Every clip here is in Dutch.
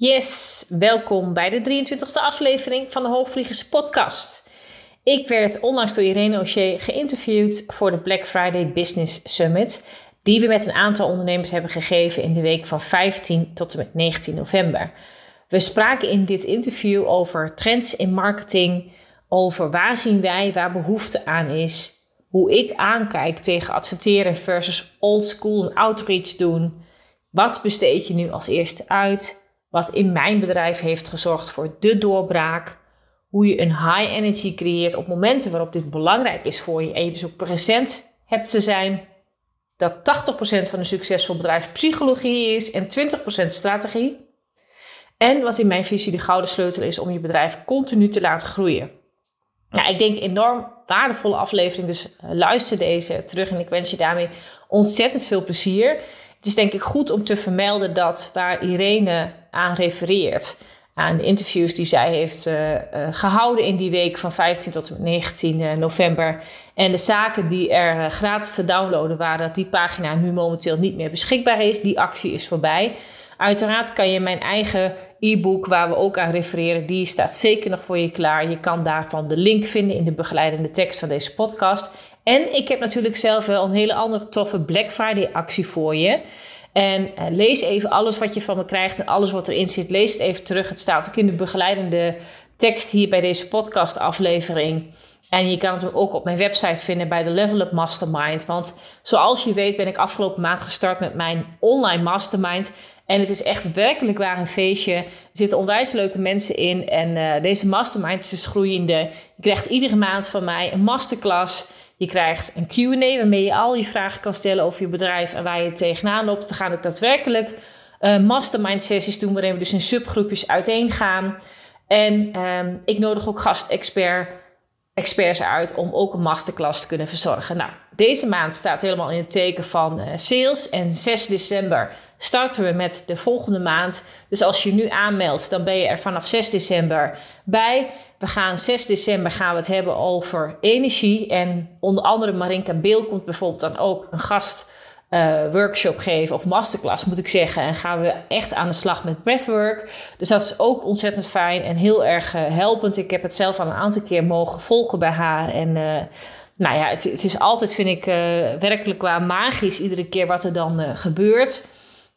Yes, welkom bij de 23e aflevering van de Hoogvliegers podcast. Ik werd onlangs door Irene O'Shea geïnterviewd voor de Black Friday Business Summit, die we met een aantal ondernemers hebben gegeven in de week van 15 tot en met 19 november. We spraken in dit interview over trends in marketing, over waar zien wij waar behoefte aan is, hoe ik aankijk tegen adverteren versus old school en outreach doen. Wat besteed je nu als eerste uit? Wat in mijn bedrijf heeft gezorgd voor de doorbraak. Hoe je een high energy creëert op momenten waarop dit belangrijk is voor je. En je dus ook present hebt te zijn. Dat 80% van een succesvol bedrijf psychologie is en 20% strategie. En wat in mijn visie de gouden sleutel is om je bedrijf continu te laten groeien. Nou, ik denk enorm waardevolle aflevering, dus eh, luister deze terug en ik wens je daarmee ontzettend veel plezier. Het is denk ik goed om te vermelden dat waar Irene aan refereert, aan de interviews die zij heeft uh, uh, gehouden in die week van 15 tot 19 november. En de zaken die er gratis te downloaden waren, dat die pagina nu momenteel niet meer beschikbaar is. Die actie is voorbij. Uiteraard kan je mijn eigen e-book, waar we ook aan refereren, die staat zeker nog voor je klaar. Je kan daarvan de link vinden in de begeleidende tekst van deze podcast. En ik heb natuurlijk zelf wel een hele andere toffe Black Friday actie voor je. En uh, lees even alles wat je van me krijgt en alles wat erin zit. Lees het even terug. Het staat ook in de begeleidende tekst hier bij deze podcast aflevering. En je kan het ook op mijn website vinden bij de Level Up Mastermind. Want zoals je weet ben ik afgelopen maand gestart met mijn online mastermind. En het is echt werkelijk waar een feestje. Er zitten onwijs leuke mensen in. En uh, deze mastermind is dus groeiende. Je krijgt iedere maand van mij een masterclass. Je krijgt een Q&A waarmee je al je vragen kan stellen over je bedrijf en waar je tegenaan loopt. We gaan ook daadwerkelijk uh, mastermind sessies doen waarin we dus in subgroepjes uiteen gaan. En um, ik nodig ook gastexpert experts uit om ook een masterclass te kunnen verzorgen. Nou, deze maand staat helemaal in het teken van uh, sales en 6 december starten we met de volgende maand. Dus als je nu aanmeldt, dan ben je er vanaf 6 december bij. We gaan 6 december gaan we het hebben over energie. En onder andere Marinka Beel komt bijvoorbeeld dan ook een gast uh, workshop geven, of masterclass moet ik zeggen. En gaan we echt aan de slag met breathwork. Dus dat is ook ontzettend fijn en heel erg uh, helpend. Ik heb het zelf al een aantal keer mogen volgen bij haar. En uh, nou ja, het, het, is altijd, vind ik, werkelijk waar magisch iedere keer wat er dan gebeurt.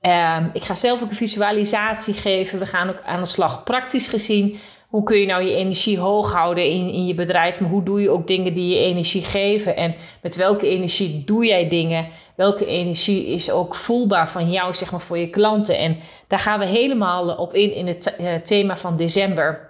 Um, ik ga zelf ook een visualisatie geven. We gaan ook aan de slag praktisch gezien. Hoe kun je nou je energie hoog houden in, in je bedrijf? Maar hoe doe je ook dingen die je energie geven? En met welke energie doe jij dingen? Welke energie is ook voelbaar van jou, zeg maar, voor je klanten? En daar gaan we helemaal op in in het uh, thema van december.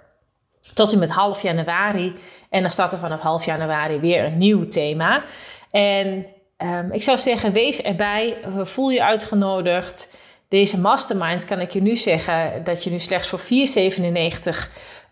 Tot en met half januari. En dan staat er vanaf half januari weer een nieuw thema. En um, ik zou zeggen, wees erbij. Voel je uitgenodigd. Deze mastermind kan ik je nu zeggen dat je nu slechts voor 4,97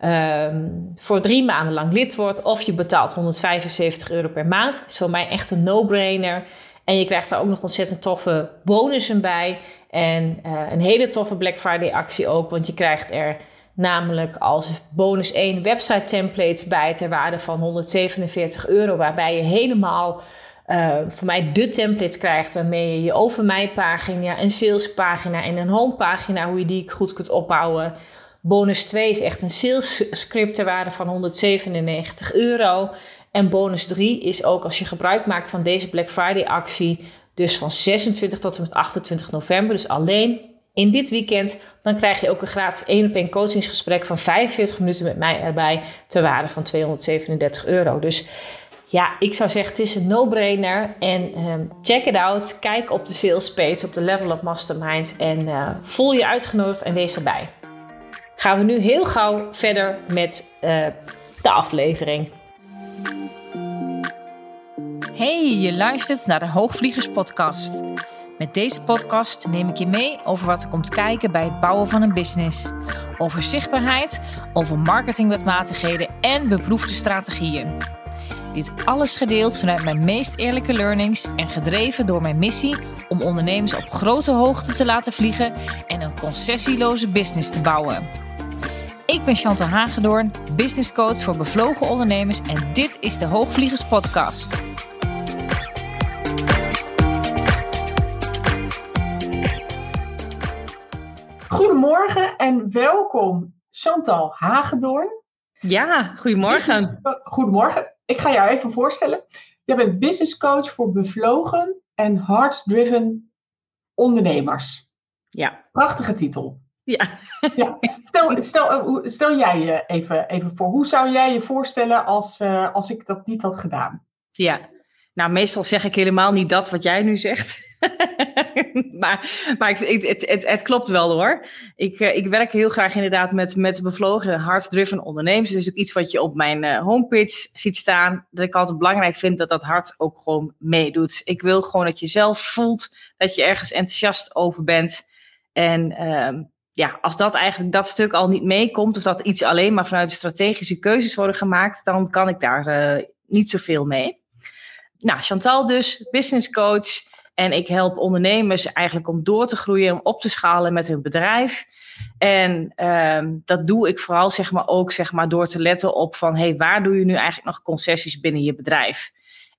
um, voor drie maanden lang lid wordt. Of je betaalt 175 euro per maand. Is voor mij echt een no-brainer. En je krijgt daar ook nog ontzettend toffe bonussen bij. En uh, een hele toffe Black Friday actie ook. Want je krijgt er namelijk als bonus 1 website templates bij ter waarde van 147 euro. Waarbij je helemaal uh, voor mij de templates krijgt waarmee je je over mij pagina, een salespagina en een homepagina, hoe je die goed kunt opbouwen. Bonus 2 is echt een sales script ter waarde van 197 euro. En bonus 3 is ook als je gebruik maakt van deze Black Friday actie, dus van 26 tot en met 28 november, dus alleen in dit weekend, dan krijg je ook een gratis 1 op 1 coachingsgesprek van 45 minuten met mij erbij ter waarde van 237 euro. Dus ja, ik zou zeggen, het is een no-brainer. En um, check it out. Kijk op de sales page op de Level Up Mastermind. En uh, voel je uitgenodigd en wees erbij. Gaan we nu heel gauw verder met uh, de aflevering. Hey, je luistert naar de Hoogvliegers Podcast. Met deze podcast neem ik je mee over wat er komt kijken bij het bouwen van een business. Over zichtbaarheid, over marketingwetmatigheden en beproefde strategieën. Dit alles gedeeld vanuit mijn meest eerlijke learnings en gedreven door mijn missie om ondernemers op grote hoogte te laten vliegen en een concessieloze business te bouwen. Ik ben Chantal Hagedoorn, business coach voor bevlogen ondernemers en dit is de Hoogvliegers podcast. Goedemorgen en welkom Chantal Hagedoorn. Ja, goedemorgen. goedemorgen. Ik ga jou even voorstellen. Je bent business coach voor bevlogen en heart-driven ondernemers. Ja. Prachtige titel. Ja. ja. Stel, stel, stel jij je even, even voor. Hoe zou jij je voorstellen als, uh, als ik dat niet had gedaan? Ja, nou, meestal zeg ik helemaal niet dat wat jij nu zegt. maar maar ik, het, het, het, klopt wel hoor. Ik, uh, ik werk heel graag inderdaad met, met bevlogen, hard-driven ondernemers. Het is ook iets wat je op mijn uh, homepage ziet staan. Dat ik altijd belangrijk vind dat dat hart ook gewoon meedoet. Ik wil gewoon dat je zelf voelt dat je ergens enthousiast over bent. En uh, ja, als dat eigenlijk dat stuk al niet meekomt, of dat iets alleen maar vanuit de strategische keuzes worden gemaakt, dan kan ik daar uh, niet zoveel mee. Nou, Chantal dus, business coach. En ik help ondernemers eigenlijk om door te groeien, om op te schalen met hun bedrijf. En uh, dat doe ik vooral zeg maar, ook zeg maar, door te letten op van hey, waar doe je nu eigenlijk nog concessies binnen je bedrijf?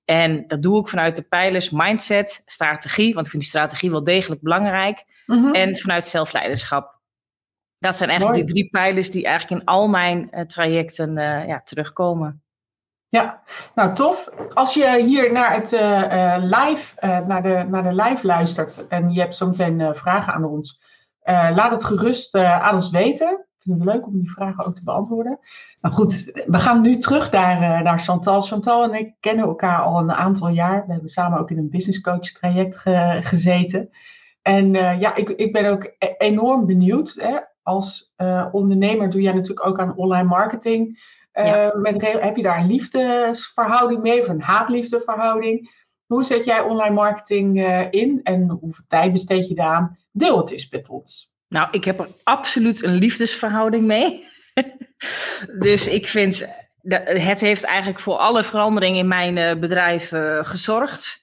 En dat doe ik vanuit de pijlers mindset, strategie, want ik vind die strategie wel degelijk belangrijk. Mm -hmm. En vanuit zelfleiderschap. Dat zijn eigenlijk Mooi. de drie pijlers die eigenlijk in al mijn uh, trajecten uh, ja, terugkomen. Ja, nou tof. Als je hier naar het uh, live, uh, naar, de, naar de live luistert en je hebt zometeen vragen aan ons, laat het gerust aan ons weten. Ik vind het leuk om die vragen ook te beantwoorden. Nou goed, we gaan nu terug naar, naar Chantal. Chantal en ik kennen elkaar al een aantal jaar. We hebben samen ook in een business coach traject ge, gezeten. En ja, ik, ik ben ook e-, enorm benieuwd. Hè? Als ondernemer doe jij natuurlijk ook aan online marketing. Ja. Uh, met, heb je daar een liefdesverhouding mee of een haatliefdeverhouding? Hoe zet jij online marketing uh, in en hoeveel tijd besteed je daaraan? Deel het eens met ons. Nou, ik heb er absoluut een liefdesverhouding mee. dus ik vind, het heeft eigenlijk voor alle verandering in mijn uh, bedrijf gezorgd.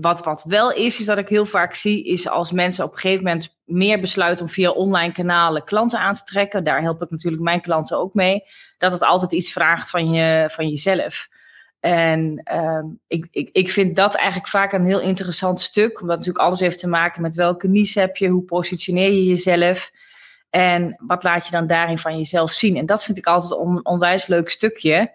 Wat, wat wel is, is dat ik heel vaak zie, is als mensen op een gegeven moment meer besluiten om via online kanalen klanten aan te trekken. Daar help ik natuurlijk mijn klanten ook mee. Dat het altijd iets vraagt van, je, van jezelf. En uh, ik, ik, ik vind dat eigenlijk vaak een heel interessant stuk. Omdat natuurlijk alles heeft te maken met welke niche heb je, hoe positioneer je jezelf. En wat laat je dan daarin van jezelf zien? En dat vind ik altijd een onwijs leuk stukje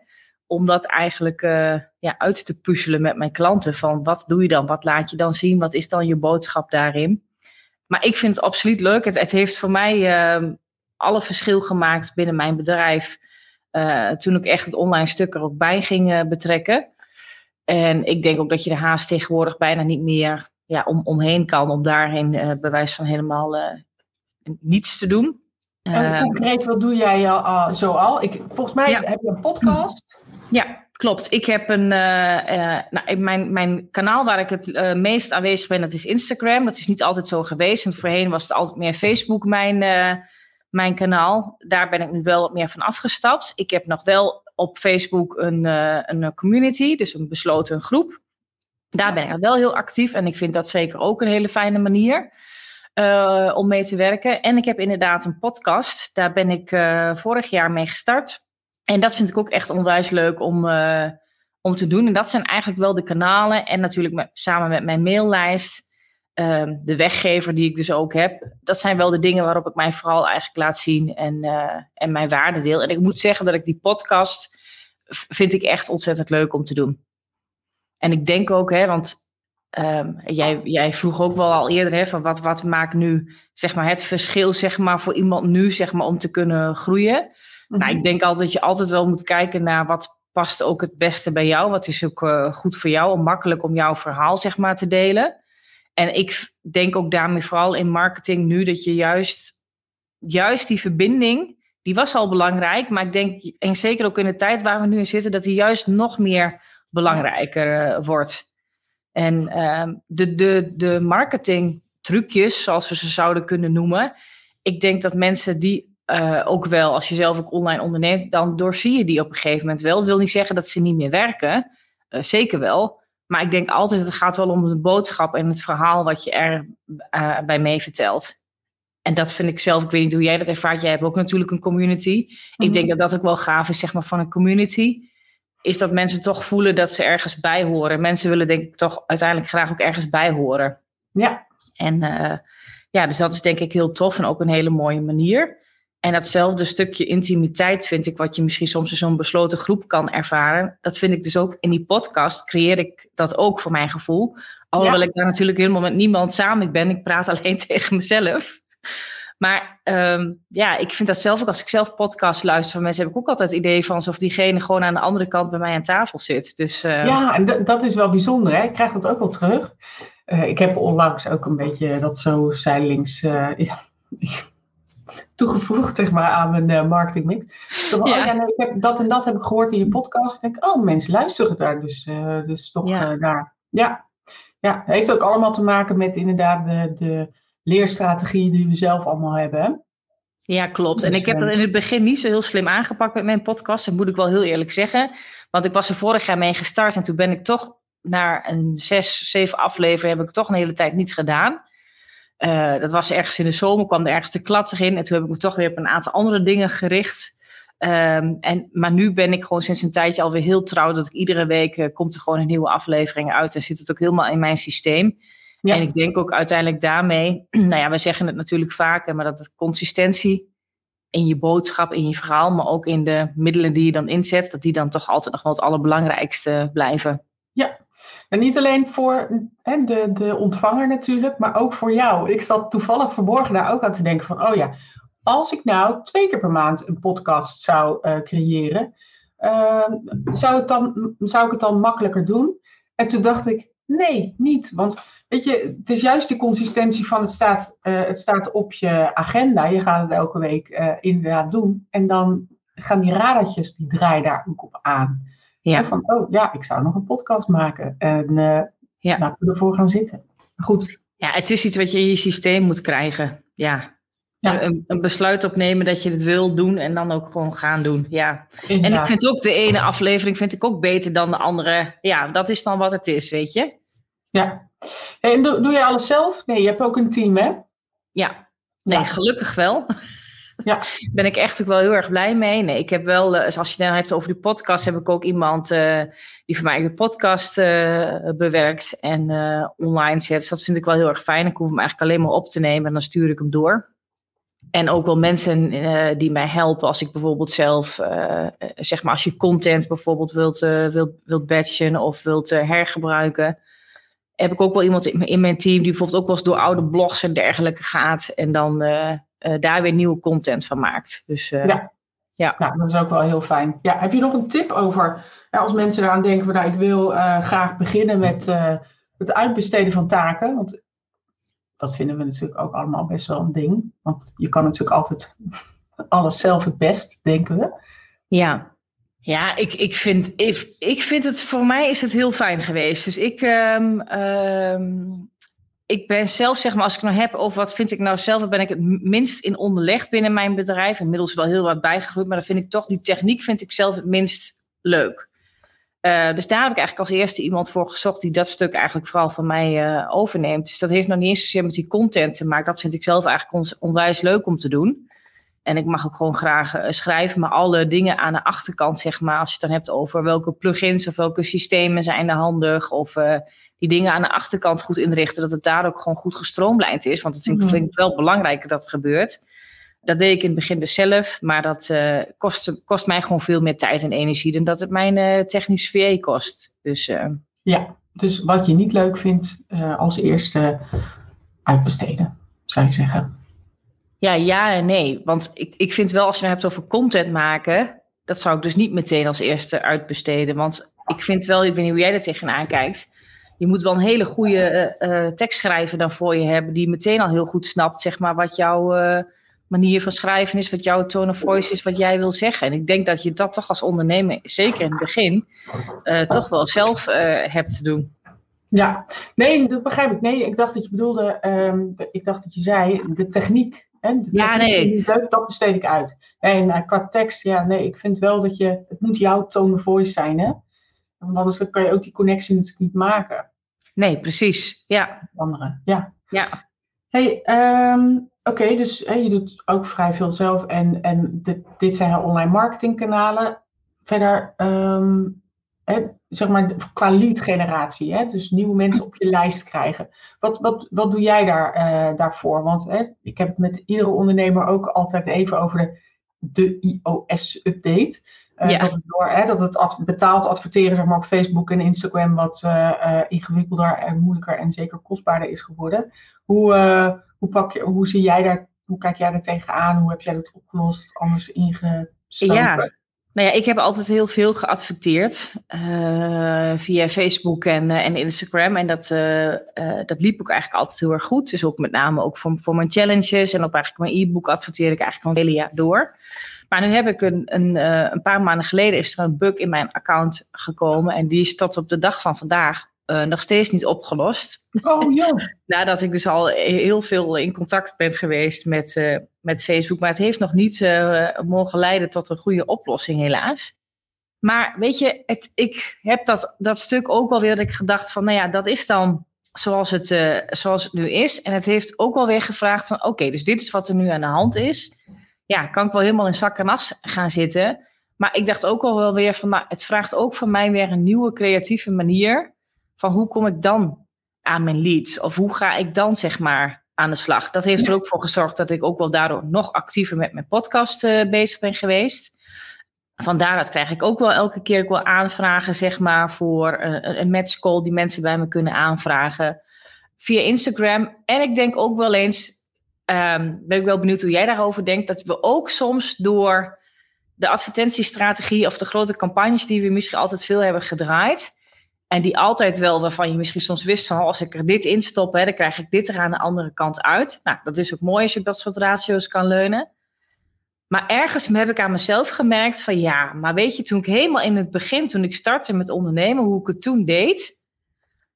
om dat eigenlijk uh, ja, uit te puzzelen met mijn klanten. Van wat doe je dan? Wat laat je dan zien? Wat is dan je boodschap daarin? Maar ik vind het absoluut leuk. Het, het heeft voor mij uh, alle verschil gemaakt binnen mijn bedrijf. Uh, toen ik echt het online stuk er ook bij ging uh, betrekken. En ik denk ook dat je de haast tegenwoordig bijna niet meer ja, om, omheen kan. Om daarheen bewijs van helemaal niets te doen. En concreet, wat doe jij uh, zo al? Ik, volgens mij ja. heb je een podcast. Ja, klopt. Ik heb een. Uh, uh, nou, mijn, mijn kanaal waar ik het uh, meest aanwezig ben, dat is Instagram. Dat is niet altijd zo geweest. En voorheen was het altijd meer Facebook, mijn, mijn kanaal. Daar ben ik nu wel wat meer van afgestapt. Ik heb nog wel op Facebook een, een community, dus een besloten groep. Daar ben ik wel heel actief en ik vind dat zeker ook een hele fijne manier. om mee te werken. En ik heb inderdaad een podcast. Daar ben ik vorig jaar mee gestart. En dat vind ik ook echt onwijs leuk om, uh, om te doen. En dat zijn eigenlijk wel de kanalen. En natuurlijk samen met mijn maillijst, uh, de weggever die ik dus ook heb. Dat zijn wel de dingen waarop ik mij vooral eigenlijk laat zien en, uh, en mijn waarde deel. En ik moet zeggen dat ik die podcast vind ik echt ontzettend leuk om te doen. En ik denk ook, hè, want um, jij, jij vroeg ook wel al eerder, hè, van wat, wat maakt nu zeg maar, het verschil zeg maar, voor iemand nu zeg maar, om te kunnen groeien. Nou, ik mhm. denk altijd dat je altijd wel moet kijken naar wat past ook het beste bij jou. Wat is ook uh, goed voor jou en makkelijk om jouw verhaal zeg maar te delen. En ik denk ook daarmee vooral in marketing nu dat je juist, juist die verbinding, die was al belangrijk. Maar ik denk, en zeker ook in de tijd waar we nu in zitten, dat die juist nog meer belangrijker uh, wordt. En uh, de, de, de marketing trucjes, zoals we ze zouden kunnen noemen. Ik denk dat mensen die uh, ook wel, als je zelf ook online onderneemt, dan doorzie je die op een gegeven moment wel. Dat wil niet zeggen dat ze niet meer werken. Uh, zeker wel. Maar ik denk altijd, het gaat wel om de boodschap en het verhaal wat je er uh, bij mee vertelt. En dat vind ik zelf, ik weet niet hoe jij dat ervaart. Jij hebt ook natuurlijk een community. Mm -hmm. Ik denk dat dat ook wel gaaf is, zeg maar, van een community. Is dat mensen toch voelen dat ze ergens bij horen. Mensen willen denk ik toch uiteindelijk graag ook ergens bij horen. Ja. En ja, dus dat is denk ik heel tof en ook een hele mooie manier. En datzelfde stukje intimiteit vind ik, wat je misschien soms in zo'n besloten groep kan ervaren. Dat vind ik dus ook in die podcast, creëer ik dat ook voor mijn gevoel. Alhoewel ja. ik daar natuurlijk helemaal met niemand samen ben. Ik praat alleen tegen mezelf. Maar um, ja, ik vind dat zelf ook als ik zelf podcast luister van mensen, heb ik ook altijd het idee van alsof diegene gewoon aan de andere kant bij mij aan tafel zit. Dus, uh... Ja, en dat is wel bijzonder. Hè? Ik krijg dat ook wel terug. Uh, ik heb onlangs ook een beetje dat zo zijdelings uh, toegevoegd zeg maar, aan mijn uh, marketingmix. Ja. Oh, ja, nee, ik heb dat en dat heb ik gehoord in je podcast. Ik denk, oh, mensen luisteren daar dus, dus toch ja. naar. Ja. ja, heeft ook allemaal te maken met inderdaad de, de leerstrategieën die we zelf allemaal hebben. Ja, klopt. en dus, ik heb dat in het begin niet zo heel slim aangepakt met mijn podcast. Dat moet ik wel heel eerlijk zeggen. Want ik was er vorig jaar mee gestart en toen ben ik toch naar een zes, zeven afleveringen heb ik toch een hele tijd niets gedaan. Uh, dat was ergens in de zomer, kwam er ergens de klatter in. En toen heb ik me toch weer op een aantal andere dingen gericht. Um, en, maar nu ben ik gewoon sinds een tijdje alweer heel trouw dat ik iedere week uh, komt er gewoon een nieuwe aflevering uit. En zit het ook helemaal in mijn systeem. Ja. En ik denk ook uiteindelijk daarmee, nou ja, we zeggen het natuurlijk vaker, maar dat het consistentie in je boodschap, in je verhaal, maar ook in de middelen die je dan inzet, dat die dan toch altijd nog wel het allerbelangrijkste blijven. Ja, en niet alleen voor hè, de, de ontvanger natuurlijk, maar ook voor jou. Ik zat toevallig verborgen daar ook aan te denken van, oh ja, als ik nou twee keer per maand een podcast zou uh, creëren, uh, zou, het dan, zou ik het dan makkelijker doen? En toen dacht ik, nee, niet. Want Weet je, het is juist de consistentie van het staat, uh, het staat op je agenda. Je gaat het elke week uh, inderdaad doen. En dan gaan die radertjes, die draaien daar ook op aan. Ja. van, oh ja, ik zou nog een podcast maken. En uh, ja. laten we ervoor gaan zitten. Goed. Ja, het is iets wat je in je systeem moet krijgen. Ja. ja. Een, een, besluit opnemen dat je het wil doen en dan ook gewoon gaan doen. Ja. En ik vind ook de ene aflevering vind ik ook beter dan de andere. Ja, dat is dan wat het is, weet je. Ja, en doe, doe je alles zelf? Nee, je hebt ook een team, hè? Ja, nee, gelukkig wel. Ja. ben ik echt ook wel heel erg blij mee. Nee, ik heb wel, uh, als je het dan hebt over de podcast, heb ik ook iemand uh, die voor mij de podcast uh, bewerkt en online zet. Dus dat vind ik wel heel erg fijn. Ik hoef hem eigenlijk alleen maar op te nemen en dan stuur ik hem door. En ook wel mensen die mij helpen als ik bijvoorbeeld zelf, zeg maar, als je content bijvoorbeeld wilt, wilt, wilt batchen of wilt hergebruiken heb ik ook wel iemand in mijn team die bijvoorbeeld ook wel eens door oude blogs en dergelijke gaat. En dan uh, uh, daar weer nieuwe content van maakt. Dus uh, ja. ja. Nou, dat is ook wel heel fijn. Ja, heb je nog een tip over, als mensen eraan denken van nou, ik wil graag beginnen met het uitbesteden van taken. Want dat vinden we natuurlijk ook allemaal best wel een ding. Want je kan natuurlijk altijd alles zelf het best, denken we. Ja, ja, ik, ik, vind, ik, ik vind het, voor mij is het heel fijn geweest. Dus ik, um, um, ik ben zelf, zeg maar, als ik nou heb over wat vind ik nou zelf, ben ik het minst in onderlegd binnen mijn bedrijf. Inmiddels wel heel wat bijgegroeid, maar dan vind ik toch, die techniek vind ik zelf het minst leuk. Uh, dus daar heb ik eigenlijk als eerste iemand voor gezocht die dat stuk eigenlijk vooral van mij uh, overneemt. Dus dat heeft nog niet eens zozeer met die content te maken. Dat vind ik zelf eigenlijk onwijs leuk om te doen. En ik mag ook gewoon graag uh, schrijven, maar alle dingen aan de achterkant, zeg maar, als je het dan hebt over welke plugins of welke systemen zijn er handig, of uh, die dingen aan de achterkant goed inrichten, dat het daar ook gewoon goed gestroomlijnd is. Want dat vind, vind ik wel belangrijk dat dat gebeurt. Dat deed ik in het begin dus zelf, maar dat uh, kost, kost mij gewoon veel meer tijd en energie dan dat het mijn technische VA kost. Dus, ja, dus wat je niet leuk vindt, als eerste uitbesteden, zou je zeggen. Ja, ja en nee. Want ik, ik vind wel, als je het hebt over content maken, dat zou ik dus niet meteen als eerste uitbesteden. Want ik vind wel, ik weet niet hoe jij er tegenaan kijkt. Je moet wel een hele goede uh, tekst schrijven dan voor je hebben, die meteen al heel goed snapt, zeg maar, wat jouw uh, manier van schrijven is, wat jouw tone of voice is, wat jij wil zeggen. En ik denk dat je dat toch als ondernemer, zeker in het begin, toch wel zelf hebt te doen. Ja, nee, dat begrijp ik. Nee, ik dacht dat je bedoelde, um, ik dacht dat je zei, de techniek en ja, nee. dat besteed ik uit. En uh, qua tekst, ja, nee, ik vind wel dat je, het moet jouw tone of voice zijn, hè? Want anders kan je ook die connectie natuurlijk niet maken. Nee, precies, ja. Anderen, ja. Ja. Hey, um, oké, okay, dus hey, je doet ook vrij veel zelf en, en dit, dit zijn online marketingkanalen. Verder, um, hè, zeg maar qua lead generatie, hè, dus nieuwe mensen op je lijst krijgen. Wat, wat, wat doe jij daar, uh, daarvoor? Want hè, ik heb het met iedere ondernemer ook altijd even over de, de iOS-update. Uh, ja. dat, het door, hè, dat het ad, betaald adverteren zeg maar, op Facebook en Instagram wat uh, ingewikkelder en moeilijker en zeker kostbaarder is geworden. Hoe, hoe, pak je, hoe zie jij daar, hoe kijk jij daar tegenaan? Hoe heb jij dat opgelost, anders ingestoken? Ja. Nou ja, ik heb altijd heel veel geadverteerd uh, via Facebook en, uh, en Instagram. En dat, uh, dat liep ook eigenlijk altijd heel erg goed. Dus ook met name ook voor, voor mijn challenges en op eigenlijk mijn e-book adverteer ik eigenlijk al het hele jaar door. Maar nu heb ik een, een, een paar maanden geleden is er een bug in mijn account gekomen. En die is tot op de dag van vandaag uh, nog steeds niet opgelost. Oh ja. Nadat ik dus al heel veel in contact ben geweest met, uh, met Facebook. Maar het heeft nog niet uh, mogen leiden tot een goede oplossing, helaas. Maar weet je, het, ik heb dat, dat stuk ook wel weer dat ik gedacht van, nou ja, dat is dan zoals het, zoals het nu is. En het heeft ook wel weer gevraagd van, oké, dus dit is wat er nu aan de hand is. Ja, kan ik wel helemaal in zak en as gaan zitten. Maar ik dacht ook al wel weer van, nou, het vraagt ook van mij weer een nieuwe creatieve manier van hoe kom ik dan aan mijn leads? Of hoe ga ik dan zeg maar aan de slag? Dat heeft er ook voor gezorgd dat ik ook wel daardoor nog actiever met mijn podcast uh, bezig ben geweest. Vandaar dat krijg ik ook wel elke keer wel aanvragen zeg maar voor een, een match call die mensen bij me kunnen aanvragen via Instagram. En ik denk ook wel eens, um, ben ik wel benieuwd hoe jij daarover denkt, dat we ook soms door de advertentiestrategie of de grote campagnes die we misschien altijd veel hebben gedraaid, en die altijd wel, waarvan je misschien soms wist van oh, als ik er dit in stop, hè, dan krijg ik dit er aan de andere kant uit. Nou, dat is ook mooi als je op dat soort ratio's kan leunen. Maar ergens heb ik aan mezelf gemerkt van ja, maar weet je, toen ik helemaal in het begin, toen ik startte met ondernemen, hoe ik het toen deed,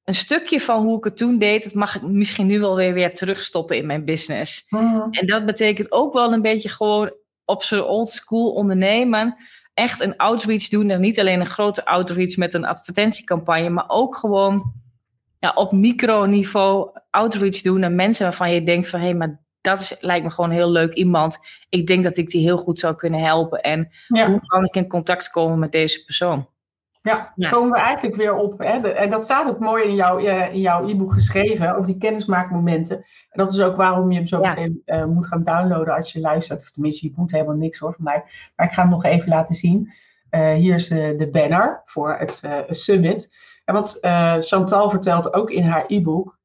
een stukje van hoe ik het toen deed, dat mag ik misschien nu wel weer, weer terugstoppen in mijn business. Mhm. En dat betekent ook wel een beetje gewoon op zo'n old school ondernemen echt een outreach doen. En niet alleen een grote outreach met een advertentiecampagne, maar ook gewoon ja, op microniveau outreach doen naar mensen waarvan je denkt van hé, hey, maar dat is, lijkt me gewoon een heel leuk iemand. Ik denk dat ik die heel goed zou kunnen helpen. En hoe kan ik in contact komen met deze persoon? Ja, ja. komen we eigenlijk weer op. Hè, en dat staat ook mooi in, jouw eh, in jouw e-book geschreven, over die kennismaakmomenten. En dat is ook waarom je hem zo meteen uh, moet gaan downloaden als je luistert. Tenminste, je moet helemaal niks hoor van mij. Maar ik ga hem nog even laten zien. Uh, hier is de, de banner voor het summit. En wat Chantal vertelt ook in haar e-book.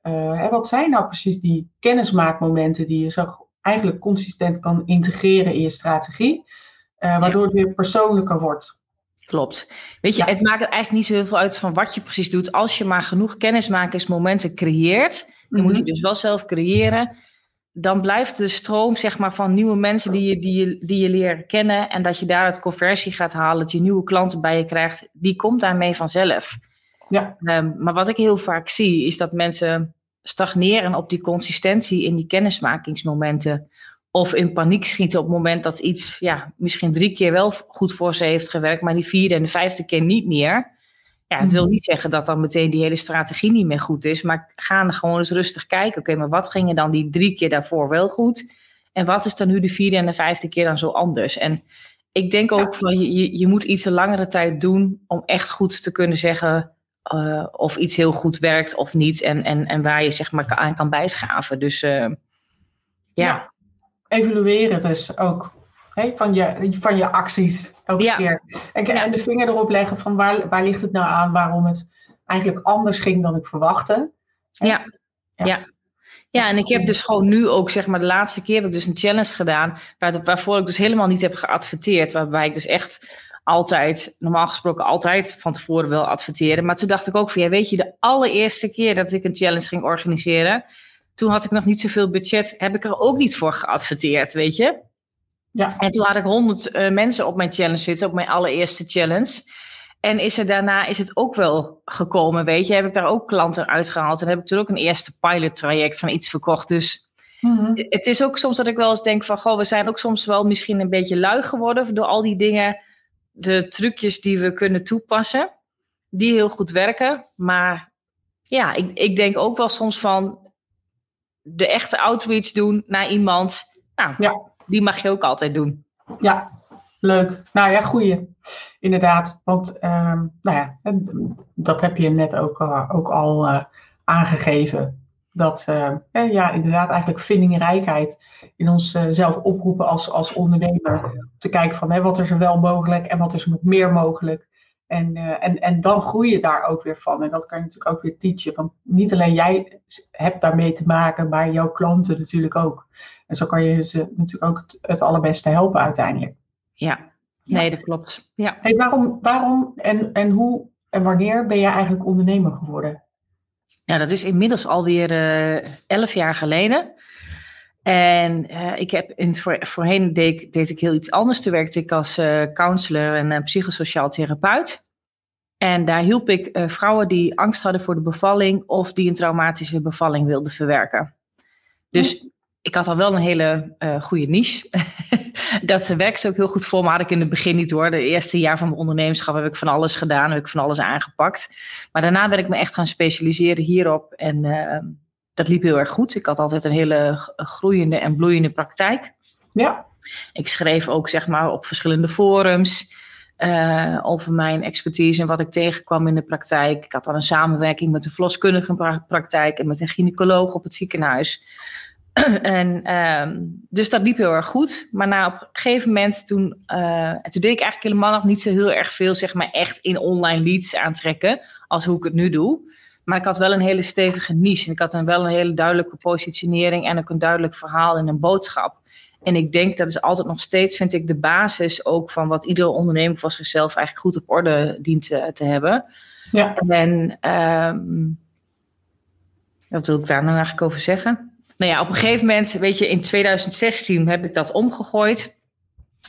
wat zijn nou precies die kennismaakmomenten die je zo eigenlijk consistent kan integreren in je strategie? waardoor het weer persoonlijker wordt. Klopt. Weet je, het maakt eigenlijk niet zo heel veel uit van wat je precies doet. Als je maar genoeg kennismakingsmomenten creëert, dan moet je mhm. dus wel zelf creëren. Dan blijft de stroom zeg maar, van nieuwe mensen die je, die, je, die je leren kennen. En dat je daar het conversie gaat halen, dat je nieuwe klanten bij je krijgt. Die komt daarmee vanzelf. Ja. Um, maar wat ik heel vaak zie, is dat mensen stagneren op die consistentie in die kennismakingsmomenten of in paniek schieten op het moment dat iets ja, misschien drie keer wel goed voor ze heeft gewerkt, maar die vierde en de vijfde keer niet meer. Ja, het wil mhm. niet zeggen dat dan meteen die hele strategie niet meer goed is, maar gaan gewoon eens rustig kijken. Oké, maar wat ging er dan die drie keer daarvoor wel goed? En wat is dan nu de vierde en de vijfde keer dan zo anders? En ik denk ook van je, je moet iets een langere tijd doen om echt goed te kunnen zeggen uh, of iets heel goed werkt of niet. En, en, en waar je zeg maar aan kan bijschaven. Dus uh, ja. ja evalueren dus ook. Hè, van, je, van je acties elke keer. En, en, de vinger erop leggen van waar, waar ligt het nou aan waarom het eigenlijk anders ging dan ik verwachtte. Ja. ja. ja. en ik heb dus gewoon nu ook, zeg maar, de laatste keer heb ik dus een challenge gedaan, waar, waarvoor ik dus helemaal niet heb geadverteerd. Waarbij ik dus echt altijd, normaal gesproken altijd van tevoren wil adverteren. Maar toen dacht ik ook van, ja, weet je, de allereerste keer dat ik een challenge ging organiseren, toen had ik nog niet zoveel budget, heb ik er ook niet voor geadverteerd, weet je. Ja. En toen had ik honderd uh, mensen op mijn challenge zitten, op mijn allereerste challenge. En is er daarna is het ook wel gekomen, weet je. Heb ik daar ook klanten uitgehaald. En heb ik toen ook een eerste pilot traject van iets verkocht. Dus mm het is ook soms dat ik wel eens denk van... Goh, we zijn ook soms wel misschien een beetje lui geworden... door al die dingen, de trucjes die we kunnen toepassen. Die heel goed werken. Maar ja, ik, ik denk ook wel soms van de echte outreach doen naar iemand, nou, ja. die mag je ook altijd doen. Ja, leuk. Nou ja, goeie. Inderdaad. Want ehm, nou ja, dat heb je net ook, uh, ook al uh, aangegeven. Dat uh, ja, inderdaad eigenlijk vindingrijkheid in onszelf oproepen als, als ondernemer. Te kijken van hè, wat is er wel mogelijk en wat is er nog meer mogelijk. En, en, en dan groei je daar ook weer van. En dat kan je natuurlijk ook weer teachen. Want niet alleen jij hebt daarmee te maken, maar jouw klanten natuurlijk ook. En zo kan je ze natuurlijk ook het, het allerbeste helpen uiteindelijk. Ja, nee, dat klopt. Ja. Hey, waarom, waarom en, en hoe en wanneer ben je eigenlijk ondernemer geworden? Ja, dat is inmiddels alweer uh, elf jaar geleden. En uh, ik heb in voor, voorheen deed, deed, ik heel iets anders. Toen werkte ik als uh, counselor en psychosociaal therapeut. En daar hielp ik vrouwen die angst hadden voor de bevalling of die een traumatische bevalling wilden verwerken. Dus ik had al wel een hele goede niche. dat werkte ook heel goed voor me. Had ik in het begin niet hoor. De eerste jaar van mijn ondernemerschap heb ik van alles gedaan. Heb ik van alles aangepakt. Maar daarna ben ik me echt gaan specialiseren hierop. En uh, dat liep heel erg goed. Ik had altijd een hele groeiende en bloeiende praktijk. Ja. Ik schreef ook zeg maar op verschillende forums. Uh, over mijn expertise en wat ik tegenkwam in de praktijk. Ik had dan een samenwerking met een verloskundige praktijk en met een gynaecoloog op het ziekenhuis. en um, dus dat liep heel erg goed. Maar na op een gegeven moment toen, uh, toen deed ik eigenlijk helemaal nog niet zo heel erg veel, zeg maar, echt in online leads aantrekken, als hoe ik het nu doe. Maar ik had wel een hele stevige niche. En ik had dan wel een hele duidelijke positionering en ook een duidelijk verhaal en een boodschap. En ik denk dat is altijd nog steeds, vind ik, de basis ook van wat iedere ondernemer voor zichzelf eigenlijk goed op orde dient te, te hebben. Ja. En um, wat wil ik daar nou eigenlijk over zeggen? nou ja, op een gegeven moment, weet je, in 2016 heb ik dat omgegooid.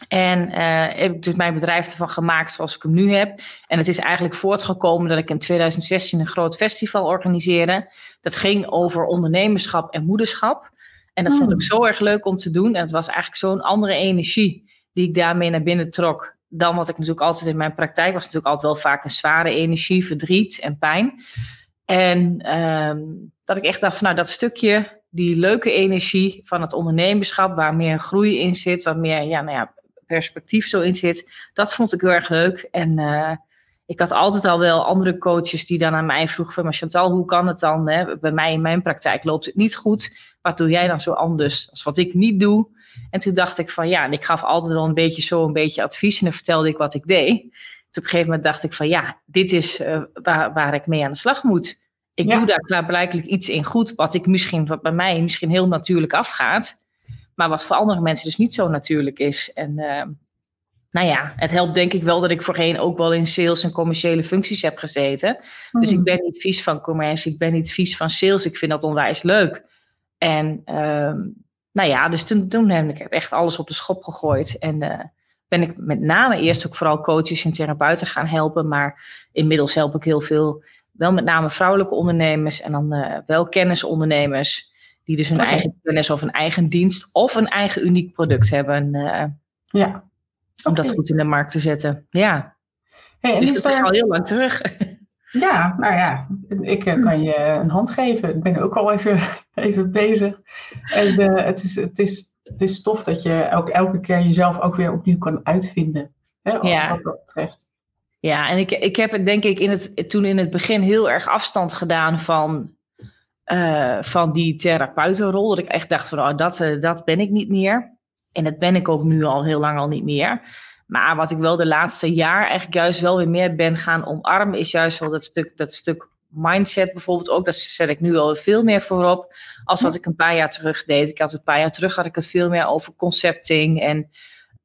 En uh, heb ik dus mijn bedrijf ervan gemaakt zoals ik hem nu heb. En het is eigenlijk voortgekomen dat ik in 2016 een groot festival organiseerde. Dat ging over ondernemerschap en moederschap. En dat vond hmm. ik zo erg leuk om te doen. En het was eigenlijk zo'n andere energie die ik daarmee naar binnen trok. Dan wat ik natuurlijk altijd in mijn praktijk was. Natuurlijk altijd wel vaak een zware energie, verdriet en pijn. En um, dat ik echt dacht van nou dat stukje die leuke energie van het ondernemerschap, waar meer groei in zit, waar meer ja, nou ja, perspectief zo in zit, dat vond ik heel erg leuk. En uh, ik had altijd al wel andere coaches die dan aan mij vroegen van, maar Chantal, hoe kan het dan? Hè? Bij mij in mijn praktijk loopt het niet goed. Wat doe jij dan zo anders als wat ik niet doe? En toen dacht ik van ja, en ik gaf altijd wel een beetje zo een beetje advies en dan vertelde ik wat ik deed. Toen op een gegeven moment dacht ik van ja, dit is uh, waar, waar ik mee aan de slag moet. Ik doe daar klaarblijkelijk iets in goed, wat ik misschien, wat bij mij misschien heel natuurlijk afgaat, maar wat voor andere mensen dus niet zo natuurlijk is. En uh, nou ja, het helpt denk ik wel dat ik voorheen ook wel in sales en commerciële functies heb gezeten. Dus ik mhm. ben niet vies van commercie, ik ben niet vies van sales. Ik vind dat onwijs leuk. En uh, nou ja, dus toen, toen heb ik echt alles op de schop gegooid. En uh, ben ik met name eerst ook vooral coaches en therapeuten gaan helpen. Maar inmiddels help ik heel veel wel met name vrouwelijke ondernemers en dan uh, wel kennisondernemers. Die dus hun eigen kennis of een eigen dienst of een eigen uniek product hebben. Uh, ja. Om dat goed in de markt te zetten. Ja. Hey, dus dat is al heel lang terug. Ja, nou ja, ik uh, kan je een hand geven. Ik ben ook al even, even bezig. En het, is, het, is, het is tof dat je ook elke keer jezelf ook weer opnieuw kan uitvinden. Hè, ja. Wat dat betreft. Ja, en ik, ik heb het denk ik in het, toen in het begin heel erg afstand gedaan van, uh, van die therapeutenrol. Dat ik echt dacht van, oh, dat, uh, dat ben ik niet meer. En dat ben ik ook nu al heel lang al niet meer. Maar wat ik wel de laatste jaar eigenlijk juist wel weer meer ben gaan omarmen, is juist wel dat stuk, dat stuk mindset bijvoorbeeld ook. Dat zet ik nu al veel meer voorop als wat ik een paar jaar terug deed. Ik had een paar jaar terug had ik het veel meer over concepting en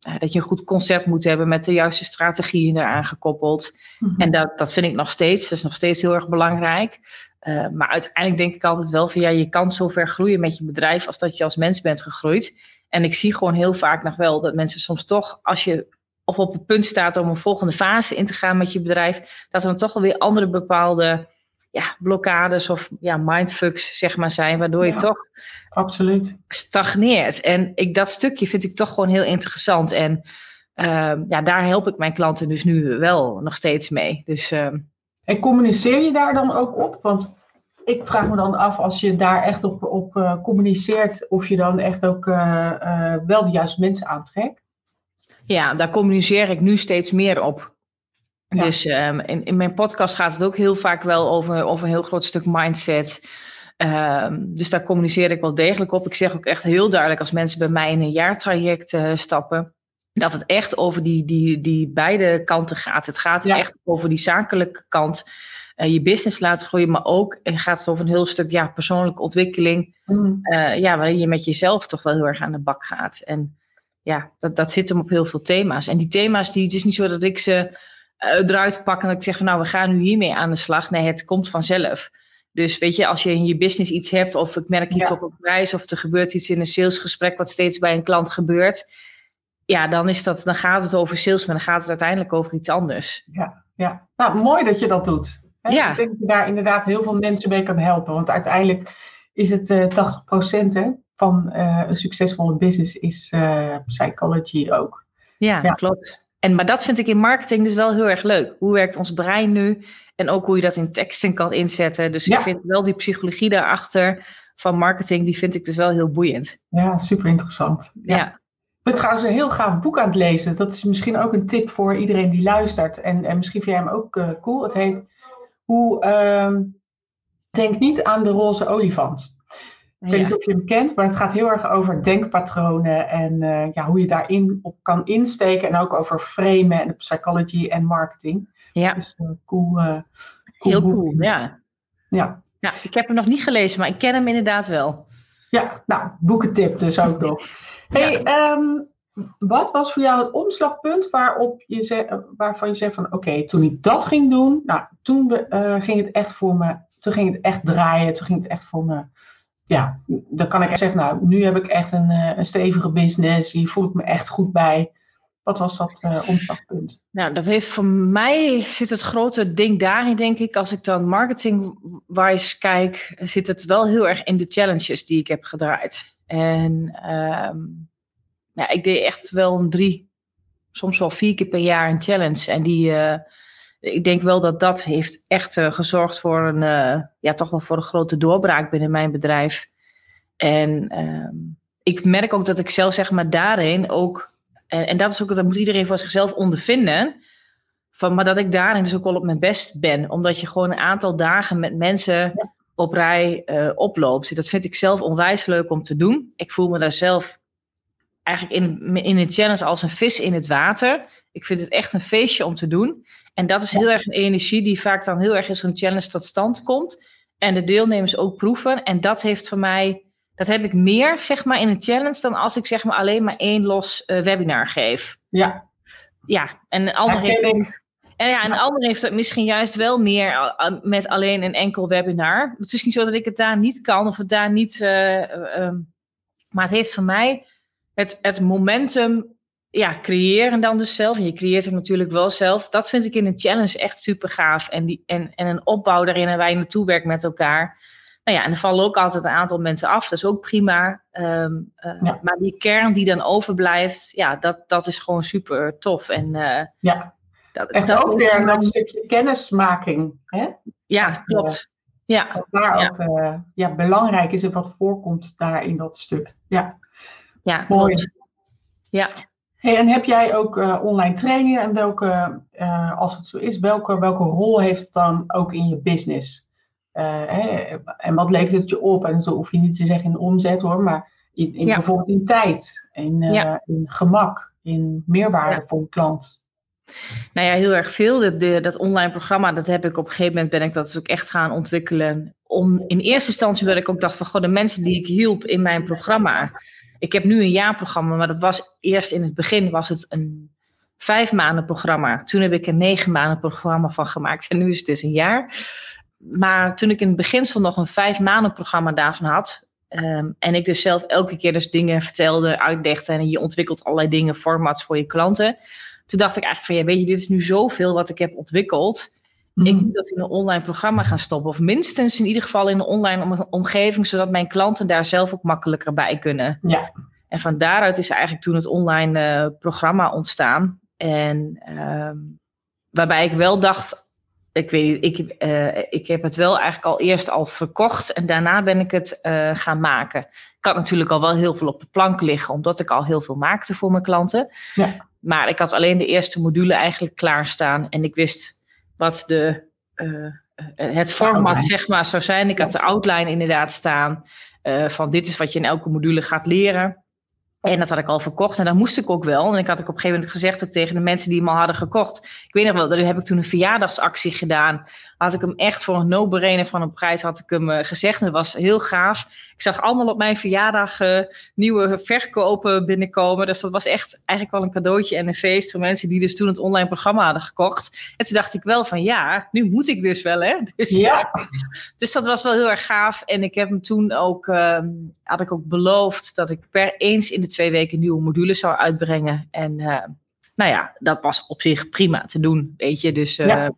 uh, dat je een goed concept moet hebben met de juiste strategieën eraan gekoppeld. Mhm. En dat, dat vind ik nog steeds. Dat is nog steeds heel erg belangrijk. Uh, maar uiteindelijk denk ik altijd wel van ja, je kan zo ver groeien met je bedrijf als dat je als mens bent gegroeid. En ik zie gewoon heel vaak nog wel dat mensen soms toch, als je of op het punt staat om een volgende fase in te gaan met je bedrijf, dat er dan toch alweer andere bepaalde ja, blokkades of ja, mindfucks zeg maar zijn, waardoor je toch absoluut. stagneert. En ik, dat stukje vind ik toch gewoon heel interessant. En uh, ja, daar help ik mijn klanten dus nu wel nog steeds mee. Dus, uh, en communiceer je daar dan ook op? Want ik vraag me dan af, als je daar echt op, op uh, communiceert, of je dan echt ook uh, wel de juiste mensen aantrekt? Ja, daar communiceer ik nu steeds meer op. Ja. Dus ehm, in, in mijn podcast gaat het ook heel vaak wel over, over een heel groot stuk mindset. Ehm, dus daar communiceer ik wel degelijk op. Ik zeg ook echt heel duidelijk als mensen bij mij in een jaartraject eh, stappen, dat het echt over die, die, die beide kanten gaat. Het gaat Ja. echt over die zakelijke kant, eh, je business laten groeien, maar ook eh, gaat het over een heel stuk ja, persoonlijke ontwikkeling Mm. eh, ja, waarin je met jezelf toch wel heel erg aan de bak gaat. En ja, dat, dat zit hem op heel veel thema's. En die thema's, die, het is niet zo dat ik ze eruit pak en dat ik zeg van nou, we gaan nu hiermee aan de slag. Nee, het komt vanzelf. Dus weet je, als je in je business iets hebt of ik merk iets Ja. op een prijs of er gebeurt iets in een salesgesprek wat steeds bij een klant gebeurt. Ja, dan, is dat, dan gaat het over sales, maar dan gaat het uiteindelijk over iets anders. Ja, nou, mooi dat je dat doet. Ja. Ik denk dat je daar inderdaad heel veel mensen mee kan helpen. Want uiteindelijk is het eh 80% hè, van eh, een succesvolle business is eh, psychology ook. Ja, Ja. klopt. En, maar dat vind ik in marketing dus wel heel erg leuk. Hoe werkt ons brein nu? En ook hoe je dat in teksten kan inzetten. Dus Ja. ik vind wel die psychologie daarachter van marketing, die vind ik dus wel heel boeiend. Ja, super interessant. Ja, Ja. Ik ben trouwens een heel gaaf boek aan het lezen. Dat is misschien ook een tip voor iedereen die luistert. En, en misschien vind jij hem ook eh, cool. Het heet Hoe ehm, Denk niet aan de roze olifant. Ik weet ja. niet of je hem kent, maar het gaat heel erg over denkpatronen en eh, ja, hoe je daarin op kan insteken. En ook over framen en psychology en marketing. ja. Dus eh, cool. eh, cool heel boek. cool. Ja. Ja. ja, ik heb hem nog niet gelezen, maar ik ken hem inderdaad wel. ja, nou, boekentip dus ook nog. Hey, ehm, wat was voor jou het omslagpunt waarop je waarvan je zegt van oké, toen ik dat ging doen, nou, toen eh, ging het echt voor me, toen ging het echt draaien, toen ging het echt voor me, ja, dan kan ik echt zeggen, nou, nu heb ik echt een, eh, een stevige business, hier voel ik me echt goed bij. Wat was dat eh, omslagpunt? Nou, dat heeft voor mij zit het grote ding daarin, denk ik. Als ik dan marketing-wise kijk, zit het wel heel erg in de challenges die ik heb gedraaid. En ehm, ja, ik deed echt wel een drie, soms wel vier keer per jaar een challenge. En die, eh, ik denk wel dat dat heeft echt eh, gezorgd voor een, eh, ja, toch wel voor een grote doorbraak binnen mijn bedrijf. En ehm, ik merk ook dat ik zelf, zeg maar, daarin ook en, en dat is ook, dat moet iedereen voor zichzelf ondervinden. Van, maar dat ik daarin dus ook wel op mijn best ben. Omdat je gewoon een aantal dagen met mensen op rij oploopt. Dat vind ik zelf onwijs leuk om te doen. Ik voel me daar zelf eigenlijk in, in een challenge als een vis in het water. Ik vind het echt een feestje om te doen. En dat is heel erg een energie die vaak dan heel erg in zo'n challenge tot stand komt. En de deelnemers ook proeven. En dat heeft voor mij dat heb ik meer, zeg maar, in een challenge dan als ik zeg maar alleen maar één los eh, webinar geef. Ja, Ja, en een ander heeft, ik. en ja, een ander heeft het misschien juist wel meer eh, uh, met alleen een enkel webinar. Het is niet zo dat ik het daar niet kan of het daar niet. eh, eh, ehm, maar het heeft voor mij het, het momentum ja, creëren dan dus zelf. En je creëert het natuurlijk wel zelf. Dat vind ik in een challenge echt super gaaf. En, die, en, en een opbouw daarin en waar je naartoe werkt met elkaar. Nou ja, en er vallen ook altijd een aantal mensen af. Dat is ook prima. Ehm, uh, Ja. Maar die kern die dan overblijft, ja, dat, dat is gewoon super tof. En uh, Ja, dat, echt dat ook weer dat stukje kennismaking. Hè? Ja, klopt. Ja, Dat daar Ja. ook eh, ja, belangrijk is en wat voorkomt daar in dat stuk. Ja, ja, mooi. Ja. Hey, en heb jij ook eh, online trainingen en welke, eh, als het zo is, welke, welke rol heeft het dan ook in je business? Eh, hè, en wat levert het je op? En zo hoef je niet te zeggen in omzet hoor, maar in, in Ja. bijvoorbeeld in tijd, in, Ja. in gemak, in meerwaarde Ja. voor een klant. Nou ja, heel erg veel. De, de- dat online programma, dat heb ik op een gegeven moment ben ik dat dus ook echt gaan ontwikkelen. Om in eerste instantie dat ik ook dacht van, goh, de mensen die ik hielp in mijn programma. Ik heb nu een jaarprogramma, maar dat was eerst in het begin was het een vijf maanden programma. Toen heb ik een negen maanden programma van gemaakt en nu is het dus een jaar. Maar toen ik in het beginsel nog een vijf maanden programma daarvan had. ehm, en ik dus zelf elke keer dus dingen vertelde, uitlegde en je ontwikkelt allerlei dingen, formats voor je klanten. Toen dacht ik eigenlijk van, ja, weet je, dit is nu zoveel wat ik heb ontwikkeld. Ik Mhm. moet dat in een online programma gaan stoppen. Of minstens in ieder geval in een online om- omgeving, zodat mijn klanten daar zelf ook makkelijker bij kunnen. Ja. En van daaruit is eigenlijk toen het online eh, programma ontstaan. En ehm, waarbij ik wel dacht, ik weet niet, ik, eh, ik heb het wel eigenlijk al eerst al verkocht en daarna ben ik het eh, gaan maken. Ik had natuurlijk al wel heel veel op de plank liggen, omdat ik al heel veel maakte voor mijn klanten. Ja. maar ik had alleen de eerste module eigenlijk klaarstaan. En ik wist wat de, het format zeg maar, zou zijn. Ik had de outline inderdaad staan. van dit is wat je in elke module gaat leren. En dat had ik al verkocht en dat moest ik ook wel. En ik had ik op een gegeven moment gezegd ook tegen de mensen die hem al hadden gekocht. Ik weet nog wel, daar heb ik toen een verjaardagsactie gedaan. Had ik hem echt voor een no-brainer van een prijs had ik hem uh, gezegd. En dat was heel gaaf. Ik zag allemaal op mijn verjaardag uh, nieuwe verkopen binnenkomen. Dus dat was echt eigenlijk wel een cadeautje en een feest voor mensen die dus toen het online programma hadden gekocht. En toen dacht ik wel van ja, nu moet ik dus wel hè. Dus, ja. dus dat was wel heel erg gaaf. En ik heb hem toen ook, uh, had ik ook beloofd dat ik per eens in de twee weken nieuwe modules zou uitbrengen. En uh, nou ja, dat was op zich prima te doen, weet je. Dus ja.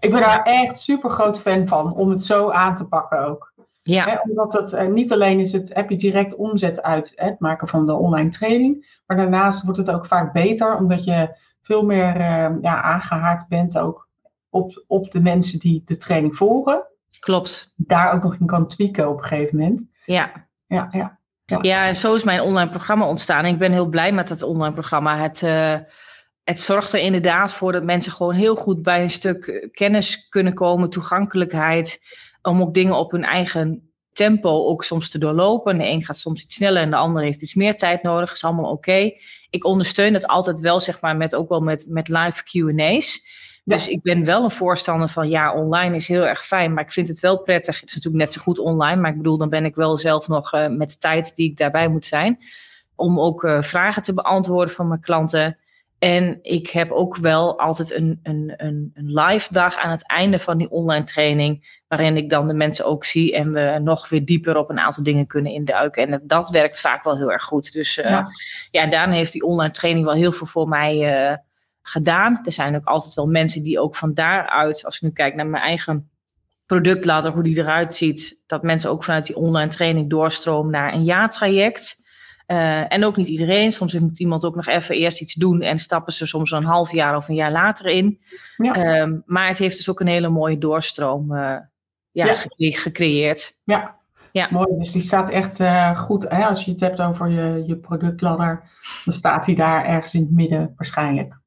Ik ben daar echt super groot fan van, om het zo aan te pakken ook. Ja. omdat het uh, niet alleen is het, heb je direct omzet uit het maken van de online training, maar daarnaast wordt het ook vaak beter, omdat je veel meer ja, aangehaakt bent ook op, op de mensen die de training volgen. Klopt. Daar ook nog in kan tweaken op een gegeven moment. Ja. Ja, ja. Ja. en zo is mijn online programma ontstaan. Ik ben heel blij met het online programma. Het, uh, het zorgt er inderdaad voor dat mensen gewoon heel goed bij een stuk kennis kunnen komen, toegankelijkheid, om ook dingen op hun eigen tempo ook soms te doorlopen. De een gaat soms iets sneller en de ander heeft iets meer tijd nodig. is allemaal oké. Ik ondersteun het altijd wel, zeg maar, met, ook wel met, met live Q&A's. Dus ik ben wel een voorstander van ja, online is heel erg fijn, maar ik vind het wel prettig. Het is natuurlijk net zo goed online, maar ik bedoel, dan ben ik wel zelf nog uh, met tijd die ik daarbij moet zijn. Om ook uh, vragen te beantwoorden van mijn klanten. En ik heb ook wel altijd een, een, een, een live dag aan het einde van die online training, waarin ik dan de mensen ook zie en we nog weer dieper op een aantal dingen kunnen induiken. En dat werkt vaak wel heel erg goed. Dus uh, ja. ja, daarna heeft die online training wel heel veel voor mij gedaan. Er zijn ook altijd wel mensen die ook van daaruit, als ik nu kijk naar mijn eigen productladder, hoe die eruit ziet, dat mensen ook vanuit die online training doorstromen naar een jaartraject. Uh, en ook niet iedereen. Soms moet iemand ook nog even eerst iets doen en stappen ze soms een half jaar of een jaar later in. Ja. Um, maar het heeft dus ook een hele mooie doorstroom uh, ja, ja. Gecre gecreëerd. Ja. ja, mooi. Dus die staat echt uh, goed. Hè? Als je het hebt over je, je productladder, dan staat die daar ergens in het midden waarschijnlijk.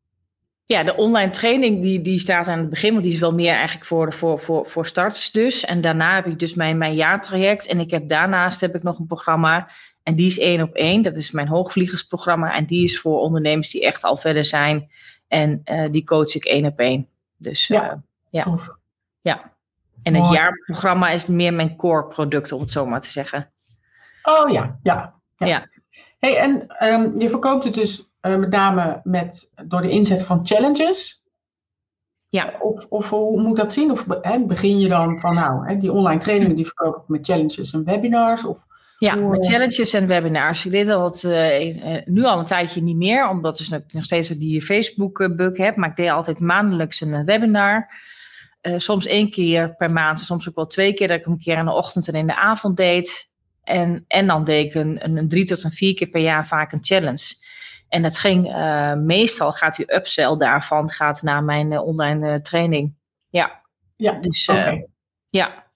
Ja, de online training die, die staat aan het begin, want die is wel meer eigenlijk voor, voor, voor, voor starters dus. En daarna heb ik dus mijn, mijn jaartraject. En ik heb daarnaast heb ik nog een programma en die is één op één. Dat is mijn hoogvliegersprogramma. En die is voor ondernemers die echt al verder zijn. En uh, die coach ik één op één. Dus ja. Uh, ja. Tof. ja. En het jaarprogramma is meer mijn core product, om het zo maar te zeggen. Oh ja, ja. ja. ja. Hey, en um, je verkoopt het dus uh, met name met, door de inzet van challenges. Ja. Of, of hoe moet dat zien? Of hè, begin je dan van nou, hè, die online trainingen die verkoop ik met challenges en webinars? Of ja, met challenges en webinars. Ik deed dat uh, nu al een tijdje niet meer, omdat dus nog steeds die Facebook-bug heb. Maar ik deed altijd maandelijks een webinar. Uh, soms één keer per maand, soms ook wel twee keer. Dat ik hem een keer in de ochtend en in de avond deed. En, en dan deed ik een, een, een drie tot een vier keer per jaar vaak een challenge. En dat ging uh, meestal, gaat die upsell daarvan gaat naar mijn online training. Ja, ja dus okay. ja.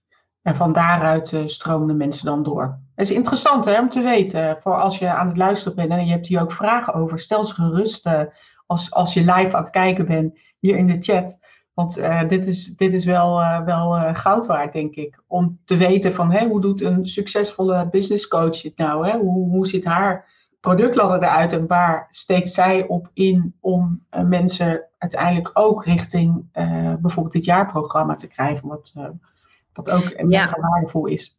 En van daaruit stromen de mensen dan door. Het is interessant hè, om te weten, voor als je aan het luisteren bent en je hebt hier ook vragen over, stel ze gerust uh, als, als je live aan het kijken bent hier in de chat. Want uh, dit, is, dit is wel, uh, wel goud waard, denk ik. Om te weten van hè, hoe doet een succesvolle business coach het nou? Hè? Hoe, hoe ziet haar productladder eruit en waar steekt zij op in om mensen uiteindelijk ook richting bijvoorbeeld dit jaarprogramma te krijgen, wat, wat ook ja. waardevol is.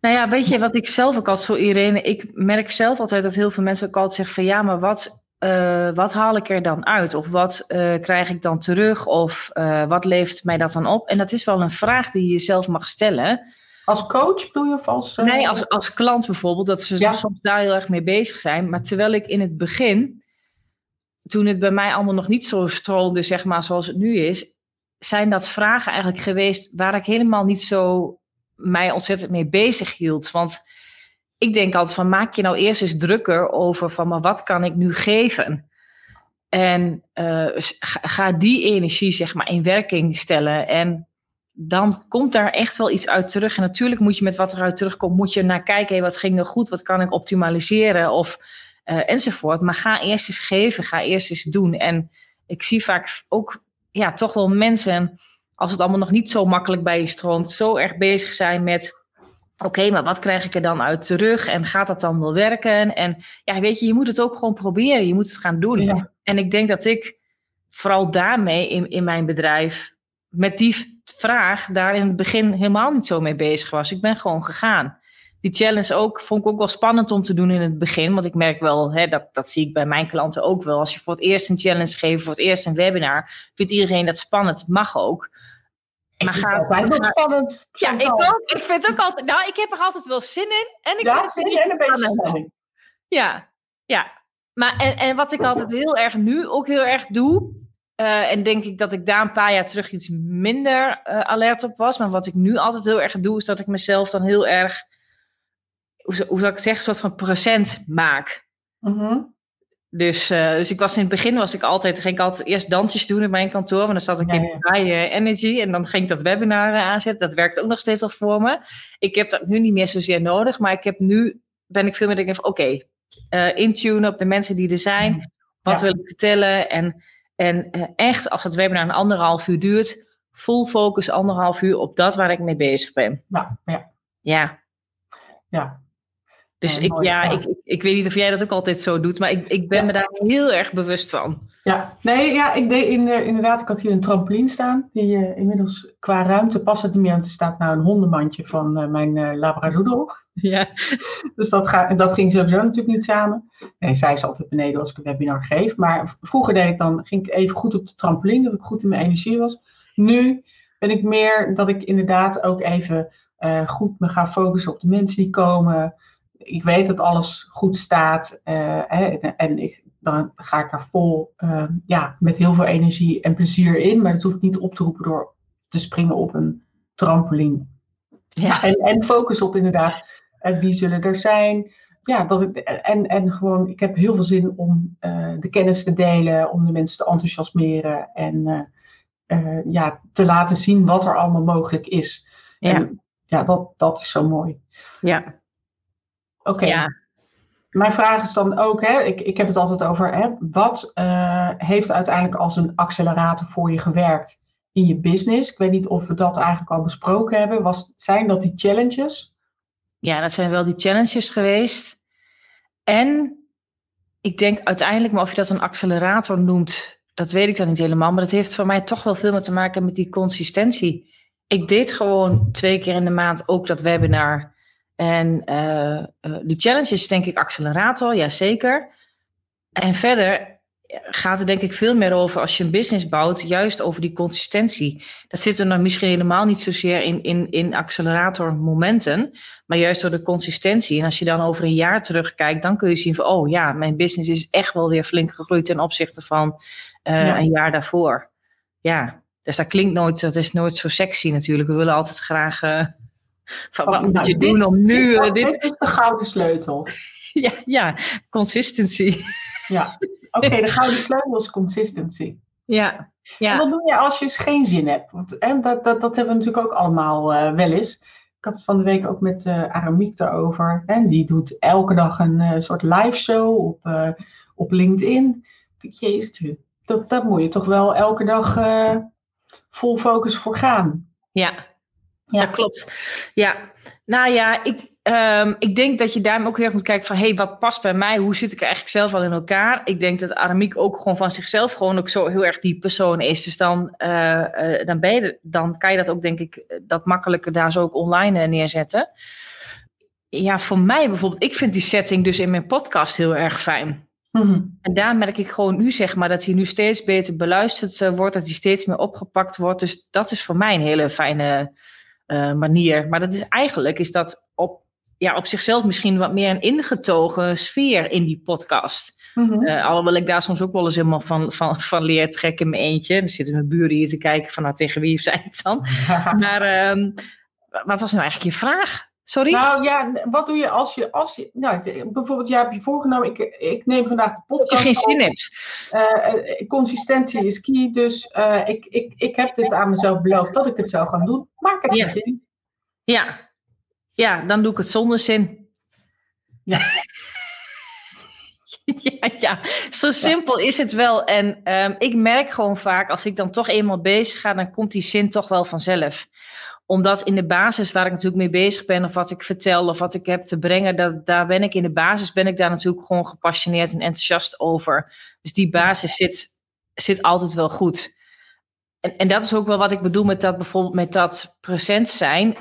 Nou ja, weet je wat ik zelf ook altijd zo, Irene, ik merk zelf altijd dat heel veel mensen ook altijd zeggen van ja, maar wat, wat haal ik er dan uit? Of wat krijg ik dan terug? Of wat levert mij dat dan op? En dat is wel een vraag die je zelf mag stellen. Als coach bedoel je of als... Nee, als, als klant bijvoorbeeld, dat ze ja. soms daar heel erg mee bezig zijn. Maar terwijl ik in het begin, toen het bij mij allemaal nog niet zo stroomde, zeg maar, zoals het nu is, zijn dat vragen eigenlijk geweest waar ik helemaal niet zo mij ontzettend mee bezig hield. Want ik denk altijd van maak je nou eerst eens drukker over van maar wat kan ik nu geven? En uh, ga die energie zeg maar in werking stellen. En dan komt daar echt wel iets uit terug. En natuurlijk moet je met wat eruit terugkomt, moet je naar kijken, hey, wat ging er goed, wat kan ik optimaliseren? Of enzovoort. Maar ga eerst eens geven, ga eerst eens doen. En ik zie vaak ook ja, toch wel mensen, als het allemaal nog niet zo makkelijk bij je stroomt, zo erg bezig zijn met oké, maar wat krijg ik er dan uit terug? En gaat dat dan wel werken? En ja, weet je, je moet het ook gewoon proberen. Je moet het gaan doen. En ik denk dat ik vooral daarmee in, in mijn bedrijf, met die vraag, daar in het begin helemaal niet zo mee bezig was. Ik ben gewoon gegaan. Die challenge ook, vond ik ook wel spannend om te doen in het begin. Want ik merk wel, hè, dat, dat zie ik bij mijn klanten ook wel. Als je voor het eerst een challenge geeft, voor het eerst een webinar, vindt iedereen dat spannend. mag ook. Maar gaat het wel spannend. Ja, ik ook. Ik vind ook altijd. Nou, ik heb er altijd wel zin in. En ik ja, zin in en een beetje spanning. Ja, ja. Maar en, en wat ik altijd heel erg nu ook heel erg doe. Uh, en denk ik dat ik daar een paar jaar terug iets minder uh, alert op was. Maar wat ik nu altijd heel erg doe, is dat ik mezelf dan heel erg. Hoe, hoe zou ik het zeggen? Een soort van procent maak. Mm -hmm. Dus, uh, dus ik was in het begin was ik altijd, ging ik altijd eerst dansjes doen in mijn kantoor. Want dan zat ik in high energy en dan ging ik dat webinar aanzetten. Dat werkt ook nog steeds al voor me. Ik heb dat nu niet meer zozeer nodig, maar ik heb nu, ben ik veel meer denk oké, okay, intunen op de mensen die er zijn. Mhm. Wat wil ik vertellen? En, en uh, echt, als het webinar een anderhalf uur duurt, full focus anderhalf uur op dat waar ik mee bezig ben. Ja, ja. Ja. Ja, dus ik, ja, ik, ik weet niet of jij dat ook altijd zo doet, maar ik, ik ben me daar heel erg bewust van. Ja, nee, ja, ik deed in, uh, inderdaad, ik had hier een trampoline staan, die uh, inmiddels qua ruimte past het niet meer, want er staat nou een hondenmandje van uh, mijn labradoodle. Ja. dus dat, ga, dat ging sowieso natuurlijk niet samen. Nee, zij is altijd beneden als ik een webinar geef, maar vroeger deed ik dan, ging ik even goed op de trampoline, dat ik goed in mijn energie was. Nu ben ik meer dat ik inderdaad ook even goed me ga focussen op de mensen die komen ik weet dat alles goed staat uh, hè, en ik, dan ga ik er vol uh, ja, met heel veel energie en plezier in. Maar dat hoef ik niet op te roepen door te springen op een trampoline. Ja. En, en focus op inderdaad, uh, wie zullen er zijn. Ja, dat ik, en, en gewoon, ik heb heel veel zin om de kennis te delen, om de mensen te enthousiasmeren en ja, te laten zien wat er allemaal mogelijk is. Ja, en, ja dat, dat is zo mooi. Ja, Oké. Ja. Mijn vraag is dan ook, hè, ik, ik heb het altijd over, hè, wat uh, heeft uiteindelijk als een accelerator voor je gewerkt in je business? Ik weet niet of we dat eigenlijk al besproken hebben. Was, zijn dat die challenges? Ja, dat zijn wel die challenges geweest. En ik denk uiteindelijk, maar of je dat een accelerator noemt, dat weet ik dan niet helemaal. Maar dat heeft voor mij toch wel veel meer te maken met die consistentie. Ik deed gewoon twee keer in de maand ook dat webinar en uh, die challenge is denk ik accelerator, ja zeker. En verder gaat het denk ik veel meer over als je een business bouwt, juist over die consistentie. Dat zit er dan misschien helemaal niet zozeer in, in, in accelerator momenten, maar juist door de consistentie. En als je dan over een jaar terugkijkt, dan kun je zien van, oh ja, mijn business is echt wel weer flink gegroeid ten opzichte van uh, ja. een jaar daarvoor. Ja, dus dat klinkt nooit, dat is nooit zo sexy natuurlijk. We willen altijd graag uh, van, wat moet nou, je dit, doen om nu... Dit, uh, dit... dit, is de gouden sleutel. ja, ja, consistency. ja, oké, okay, de gouden sleutel is consistency. Ja, ja. En wat doe je als je geen zin hebt? Want hè, dat, dat, dat hebben we natuurlijk ook allemaal uh, wel eens. Ik had het van de week ook met uh, Aramiek daarover. En die doet elke dag een uh, soort live show op, uh, op LinkedIn. Jezus, dat, dat moet je toch wel elke dag vol focus voor gaan. Ja, ja, klopt. Ja, nou ja, ik, um, ik denk dat je daarom ook heel erg moet kijken van... hé, hey, wat past bij mij? Hoe zit ik er eigenlijk zelf al in elkaar? Ik denk dat Aramiek ook gewoon van zichzelf gewoon ook zo heel erg die persoon is. Dus dan, uh, uh, dan, ben je, dan kan je dat ook, denk ik, dat makkelijker daar zo ook online neerzetten. Ja, voor mij bijvoorbeeld, ik vind die setting dus in mijn podcast heel erg fijn. Mm-hmm. En daar merk ik gewoon nu, zeg maar, dat hij nu steeds beter beluisterd wordt, dat hij steeds meer opgepakt wordt. Dus dat is voor mij een hele fijne uh, manier. Maar dat is eigenlijk is dat op, ja, op zichzelf misschien wat meer een ingetogen sfeer in die podcast. Mm-hmm. Uh, alhoewel ik daar soms ook wel eens helemaal van, van, van leer trekken in mijn eentje. Dan zitten mijn buren hier te kijken van nou tegen wie zijn het dan. maar uh, wat was nou eigenlijk je vraag? Sorry? Nou ja, wat doe je als je, als je nou, bijvoorbeeld jij hebt je voorgenomen, ik, ik neem vandaag de podcast. Dat je geen zin hebt. Uh, consistentie is key, dus uh, ik, ik, ik heb dit aan mezelf beloofd dat ik het zou gaan doen, maar ik heb ja. geen zin. Ja. ja, dan doe ik het zonder zin. Ja. Ja, ja, zo simpel is het wel. En ehm, ik merk gewoon vaak, als ik dan toch eenmaal bezig ga, dan komt die zin toch wel vanzelf omdat in de basis waar ik natuurlijk mee bezig ben, of wat ik vertel, of wat ik heb te brengen, dat, daar ben ik in de basis ben ik daar natuurlijk gewoon gepassioneerd en enthousiast over. Dus die basis zit, zit altijd wel goed. En, en dat is ook wel wat ik bedoel met dat bijvoorbeeld met dat present zijn.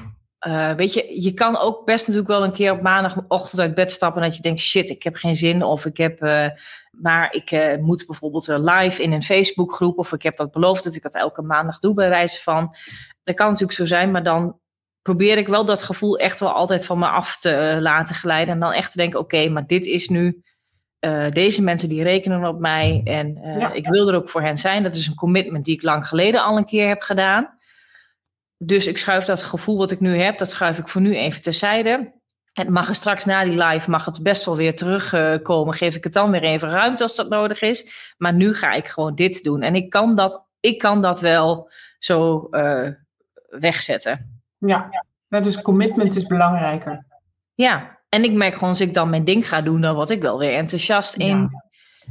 Uh, weet je, je kan ook best natuurlijk wel een keer op maandagochtend uit bed stappen dat je denkt, shit, ik heb geen zin. Of ik heb, uh, maar ik uh, moet bijvoorbeeld live in een Facebookgroep. Of ik heb dat beloofd dat ik dat elke maandag doe bij wijze van. Dat kan natuurlijk zo zijn, maar dan probeer ik wel dat gevoel echt wel altijd van me af te laten glijden. En dan echt te denken, oké, maar dit is nu, deze mensen die rekenen op mij. En ja. ik wil er ook voor hen zijn. Dat is een commitment die ik lang geleden al een keer heb gedaan. Dus ik schuif dat gevoel wat ik nu heb, dat schuif ik voor nu even terzijde. Het mag er straks na die live, mag het best wel weer terugkomen. Geef ik het dan weer even ruimte als dat nodig is. Maar nu ga ik gewoon dit doen. En ik kan dat, ik kan dat wel zo wegzetten. Ja, dus commitment is belangrijker. Ja, en ik merk gewoon als ik dan mijn ding ga doen, dan word ik wel weer enthousiast in.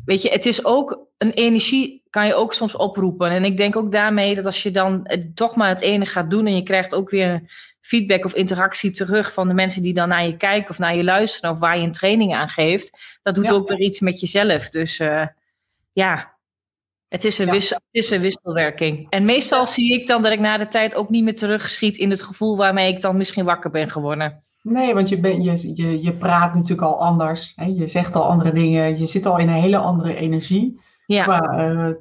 Weet je, het is ook een energie kan je ook soms oproepen. En ik denk ook daarmee dat als je dan toch maar het ene gaat doen en je krijgt ook weer feedback of interactie terug van de mensen die dan naar je kijken of naar je luisteren of waar je een training aan geeft, dat doet ook weer iets met jezelf. Dus uh, ja, het is, een ja. wissel, het is een wisselwerking. En meestal zie ik dan dat ik na de tijd ook niet meer terugschiet in het gevoel waarmee ik dan misschien wakker ben geworden. Nee, want je, ben, je, je, je praat natuurlijk al anders. Hè? Je zegt al andere dingen. Je zit al in een hele andere energie. Ja. Qua uh,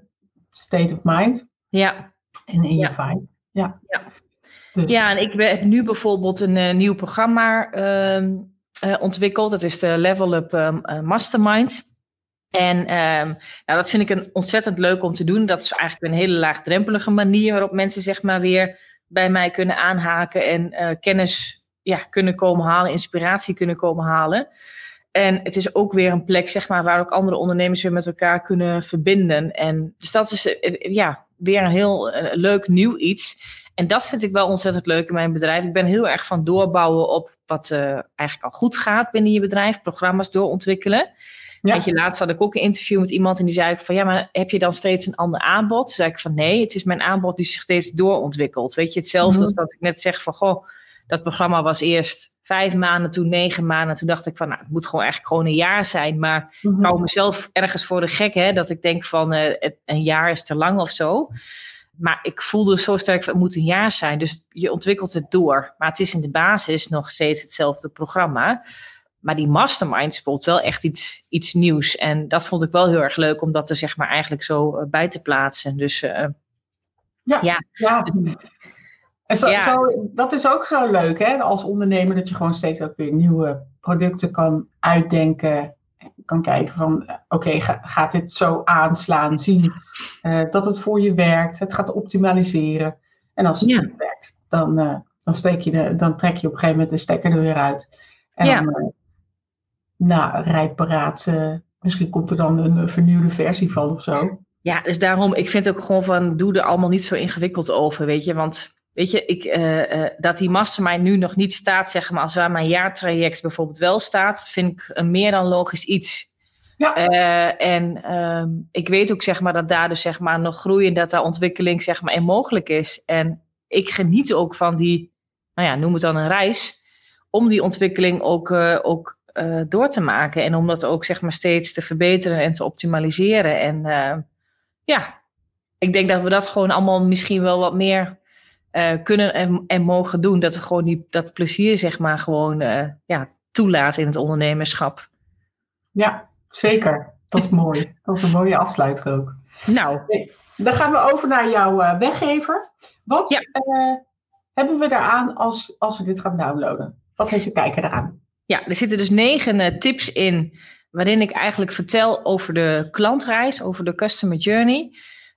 state of mind. Ja. En in je vibe. Ja. Ja. Dus. ja, en ik heb nu bijvoorbeeld een uh, nieuw programma uh, ontwikkeld. Dat is de Level Up um, Mastermind. En um, nou, dat vind ik een ontzettend leuk om te doen. Dat is eigenlijk een hele laagdrempelige manier waarop mensen zeg maar weer bij mij kunnen aanhaken en kennis ja, kunnen komen halen, inspiratie kunnen komen halen. En het is ook weer een plek, zeg maar, waar ook andere ondernemers weer met elkaar kunnen verbinden. En dus dat is eh, ja, weer een heel leuk nieuw iets. En dat vind ik wel ontzettend leuk in mijn bedrijf. Ik ben heel erg van doorbouwen op wat eigenlijk al goed gaat binnen je bedrijf, programma's doorontwikkelen. Ja. Weet je, laatst had ik ook een interview met iemand en die zei van ja, maar heb je dan steeds een ander aanbod? Toen zei ik van nee, het is mijn aanbod die zich steeds doorontwikkelt. Weet je, hetzelfde mm -hmm. als dat ik net zeg van goh, dat programma was eerst vijf maanden, toen negen maanden. Toen dacht ik van, nou, het moet gewoon echt gewoon een jaar zijn. Maar mm -hmm. ik hou mezelf ergens voor de gek, hè, dat ik denk van, uh, het, een jaar is te lang of zo. Maar ik voelde zo sterk, het moet een jaar zijn. Dus je ontwikkelt het door. Maar het is in de basis nog steeds hetzelfde programma. Maar die mastermind speelt wel echt iets, iets nieuws. En dat vond ik wel heel erg leuk om dat er zeg maar eigenlijk zo uh, bij te plaatsen. Dus uh, ja, ja. ja. En zo, ja. zo, dat is ook zo leuk hè, als ondernemer, dat je gewoon steeds ook weer nieuwe producten kan uitdenken. Kan kijken van, oké, okay, ga, gaat dit zo aanslaan? Zien uh, dat het voor je werkt. Het gaat optimaliseren. En als het ja. niet werkt, dan, uh, dan, steek je de, dan trek je op een gegeven moment de stekker er weer uit. En dan, nou, rijparaat, misschien komt er dan een vernieuwde versie van of zo. Ja, dus daarom, ik vind ook gewoon van, doe er allemaal niet zo ingewikkeld over, weet je. Want Weet je, ik, uh, uh, dat die mastermind nu nog niet staat, zeg maar, als waar mijn jaartraject bijvoorbeeld wel staat, vind ik een meer dan logisch iets. Ja. Uh, en um, ik weet ook, zeg maar, dat daar dus, zeg maar, nog groei en dat daar ontwikkeling, zeg maar, in mogelijk is. En ik geniet ook van die, nou ja, noem het dan een reis, om die ontwikkeling ook, ook door te maken. En om dat ook, zeg maar, steeds te verbeteren en te optimaliseren. En ja, ik denk dat we dat gewoon allemaal misschien wel wat meer uh, kunnen en, en, mogen doen. Dat we gewoon die, dat plezier, zeg maar, gewoon ja, toelaten in het ondernemerschap. Ja, zeker. Dat is mooi. Dat is een mooie afsluiter ook. Nou. Dan gaan we over naar jouw weggever. Wat ja. hebben we daaraan als, als we dit gaan downloaden? Wat heeft de kijker eraan? Ja, er zitten dus negen tips in waarin ik eigenlijk vertel over de klantreis, over de customer journey.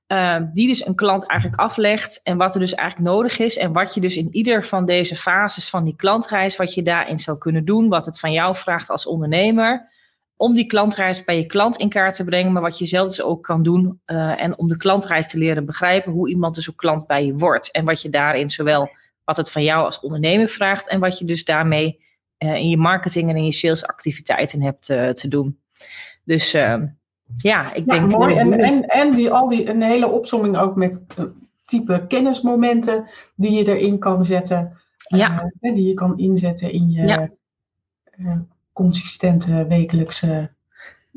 Uh, die dus een klant eigenlijk aflegt en wat er dus eigenlijk nodig is en wat je dus in ieder van deze fases van die klantreis, wat je daarin zou kunnen doen, wat het van jou vraagt als ondernemer, om die klantreis bij je klant in kaart te brengen, maar wat je zelf dus ook kan doen uh, en om de klantreis te leren begrijpen hoe iemand dus ook klant bij je wordt en wat je daarin zowel wat het van jou als ondernemer vraagt en wat je dus daarmee in je marketing en in je salesactiviteiten hebt te doen. Dus uh, ja, ik ja, denk... Mooi. En, en, en die, al die, een hele opzomming ook met type kennismomenten die je erin kan zetten. Ja. Uh, die je kan inzetten in je ja. uh, consistente wekelijkse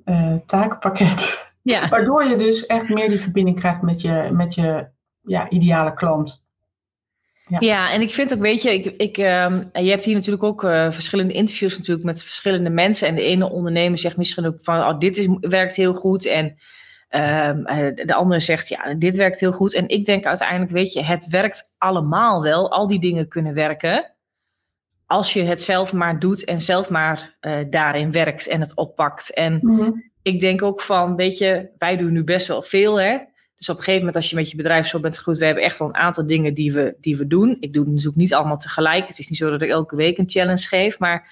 uh, takenpakket. Ja. Waardoor je dus echt meer die verbinding krijgt met je, met je ja, ideale klant. Ja. ja, en ik vind ook, weet je, ik, ik, uh, je hebt hier natuurlijk ook uh, verschillende interviews natuurlijk met verschillende mensen. En de ene ondernemer zegt misschien ook van, oh, dit is, werkt heel goed. En uh, de andere zegt, ja, dit werkt heel goed. En ik denk uiteindelijk, weet je, het werkt allemaal wel. Al die dingen kunnen werken. Als je het zelf maar doet en zelf maar uh, daarin werkt en het oppakt. En mm-hmm. ik denk ook van, weet je, wij doen nu best wel veel, hè. Dus op een gegeven moment, als je met je bedrijf zo bent gegroeid, we hebben echt wel een aantal dingen die we, die we doen. Ik doe het natuurlijk niet allemaal tegelijk. Het is niet zo dat ik elke week een challenge geef. Maar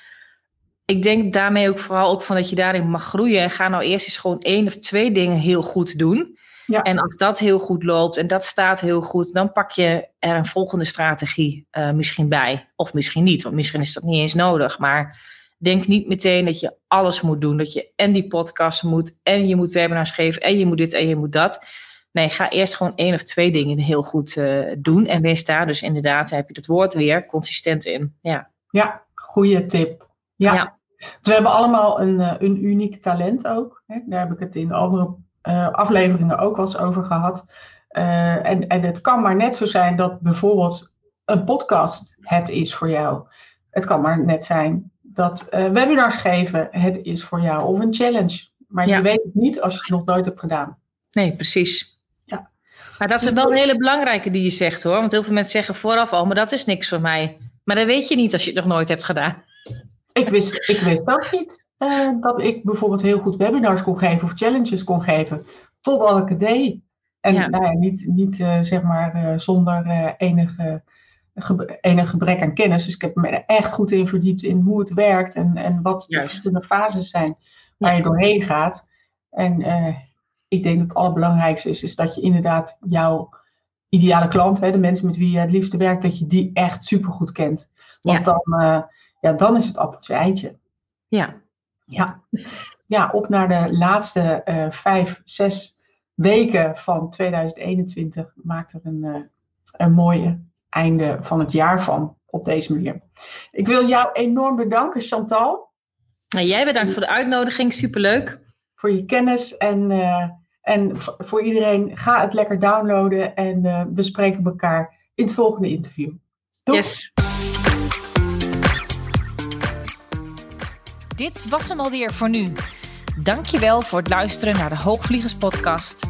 ik denk daarmee ook vooral ook van dat je daarin mag groeien. En ga nou eerst eens gewoon één of twee dingen heel goed doen. Ja. En als dat heel goed loopt en dat staat heel goed, dan pak je er een volgende strategie uh, misschien bij. Of misschien niet, want misschien is dat niet eens nodig. Maar denk niet meteen dat je alles moet doen. Dat je en die podcast moet, en je moet webinars geven, en je moet dit en je moet dat. Nee, ga eerst gewoon één of twee dingen heel goed uh, doen. En wees daar dus inderdaad, heb je het woord weer, consistent in. Ja, ja goede tip. Ja. ja. Dus we hebben allemaal een, uh, een uniek talent ook. Hè? Daar heb ik het in andere uh, afleveringen ook wel eens over gehad. en, en het kan maar net zo zijn dat bijvoorbeeld een podcast het is voor jou. Het kan maar net zijn dat webinars geven het is voor jou. Of een challenge. Maar Ja. je weet het niet als je het nog nooit hebt gedaan. nee, precies. Maar dat is wel een hele belangrijke die je zegt hoor. Want heel veel mensen zeggen vooraf al, maar dat is niks voor mij. Maar dat weet je niet als je het nog nooit hebt gedaan. Ik wist, ik wist ook niet eh, dat ik bijvoorbeeld heel goed webinars kon geven of challenges kon geven. Totdat ik het deed. En Ja. Nou ja, niet, niet eh, zeg maar eh, zonder enige, ge- enig gebrek aan kennis. Dus ik heb me er echt goed in verdiept in hoe het werkt en, en wat de verschillende fases zijn waar je doorheen gaat. En ik denk dat het allerbelangrijkste is, is dat je inderdaad jouw ideale klant, hè, de mensen met wie je het liefste werkt, dat je die echt supergoed kent. Want dan, eh, ja, dan is het appeltje eitje. Ja, Ja. ja, op naar de laatste eh, vijf, zes weken van 2021 maakt er een, eh, een mooie einde van het jaar van op deze manier. Ik wil jou enorm bedanken, Chantal, nou, jij bedankt voor de uitnodiging. Superleuk. voor je kennis. En, en voor iedereen, ga het lekker downloaden en eh, we spreken elkaar in het volgende interview. Yes. Dit was hem alweer voor nu. Dankjewel voor het luisteren naar de Hoogvliegers podcast.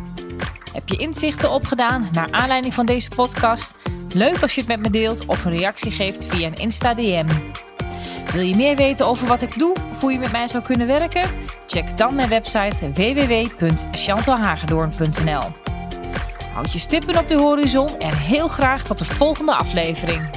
Heb je inzichten opgedaan naar aanleiding van deze podcast? Leuk als je het met me deelt of een reactie geeft via een Insta DM. Wil je meer weten over wat ik doe of hoe je met mij zou kunnen werken? Check dan mijn website www.chantalhagedoorn.nl Houd je stippen op de horizon en heel graag tot de volgende aflevering.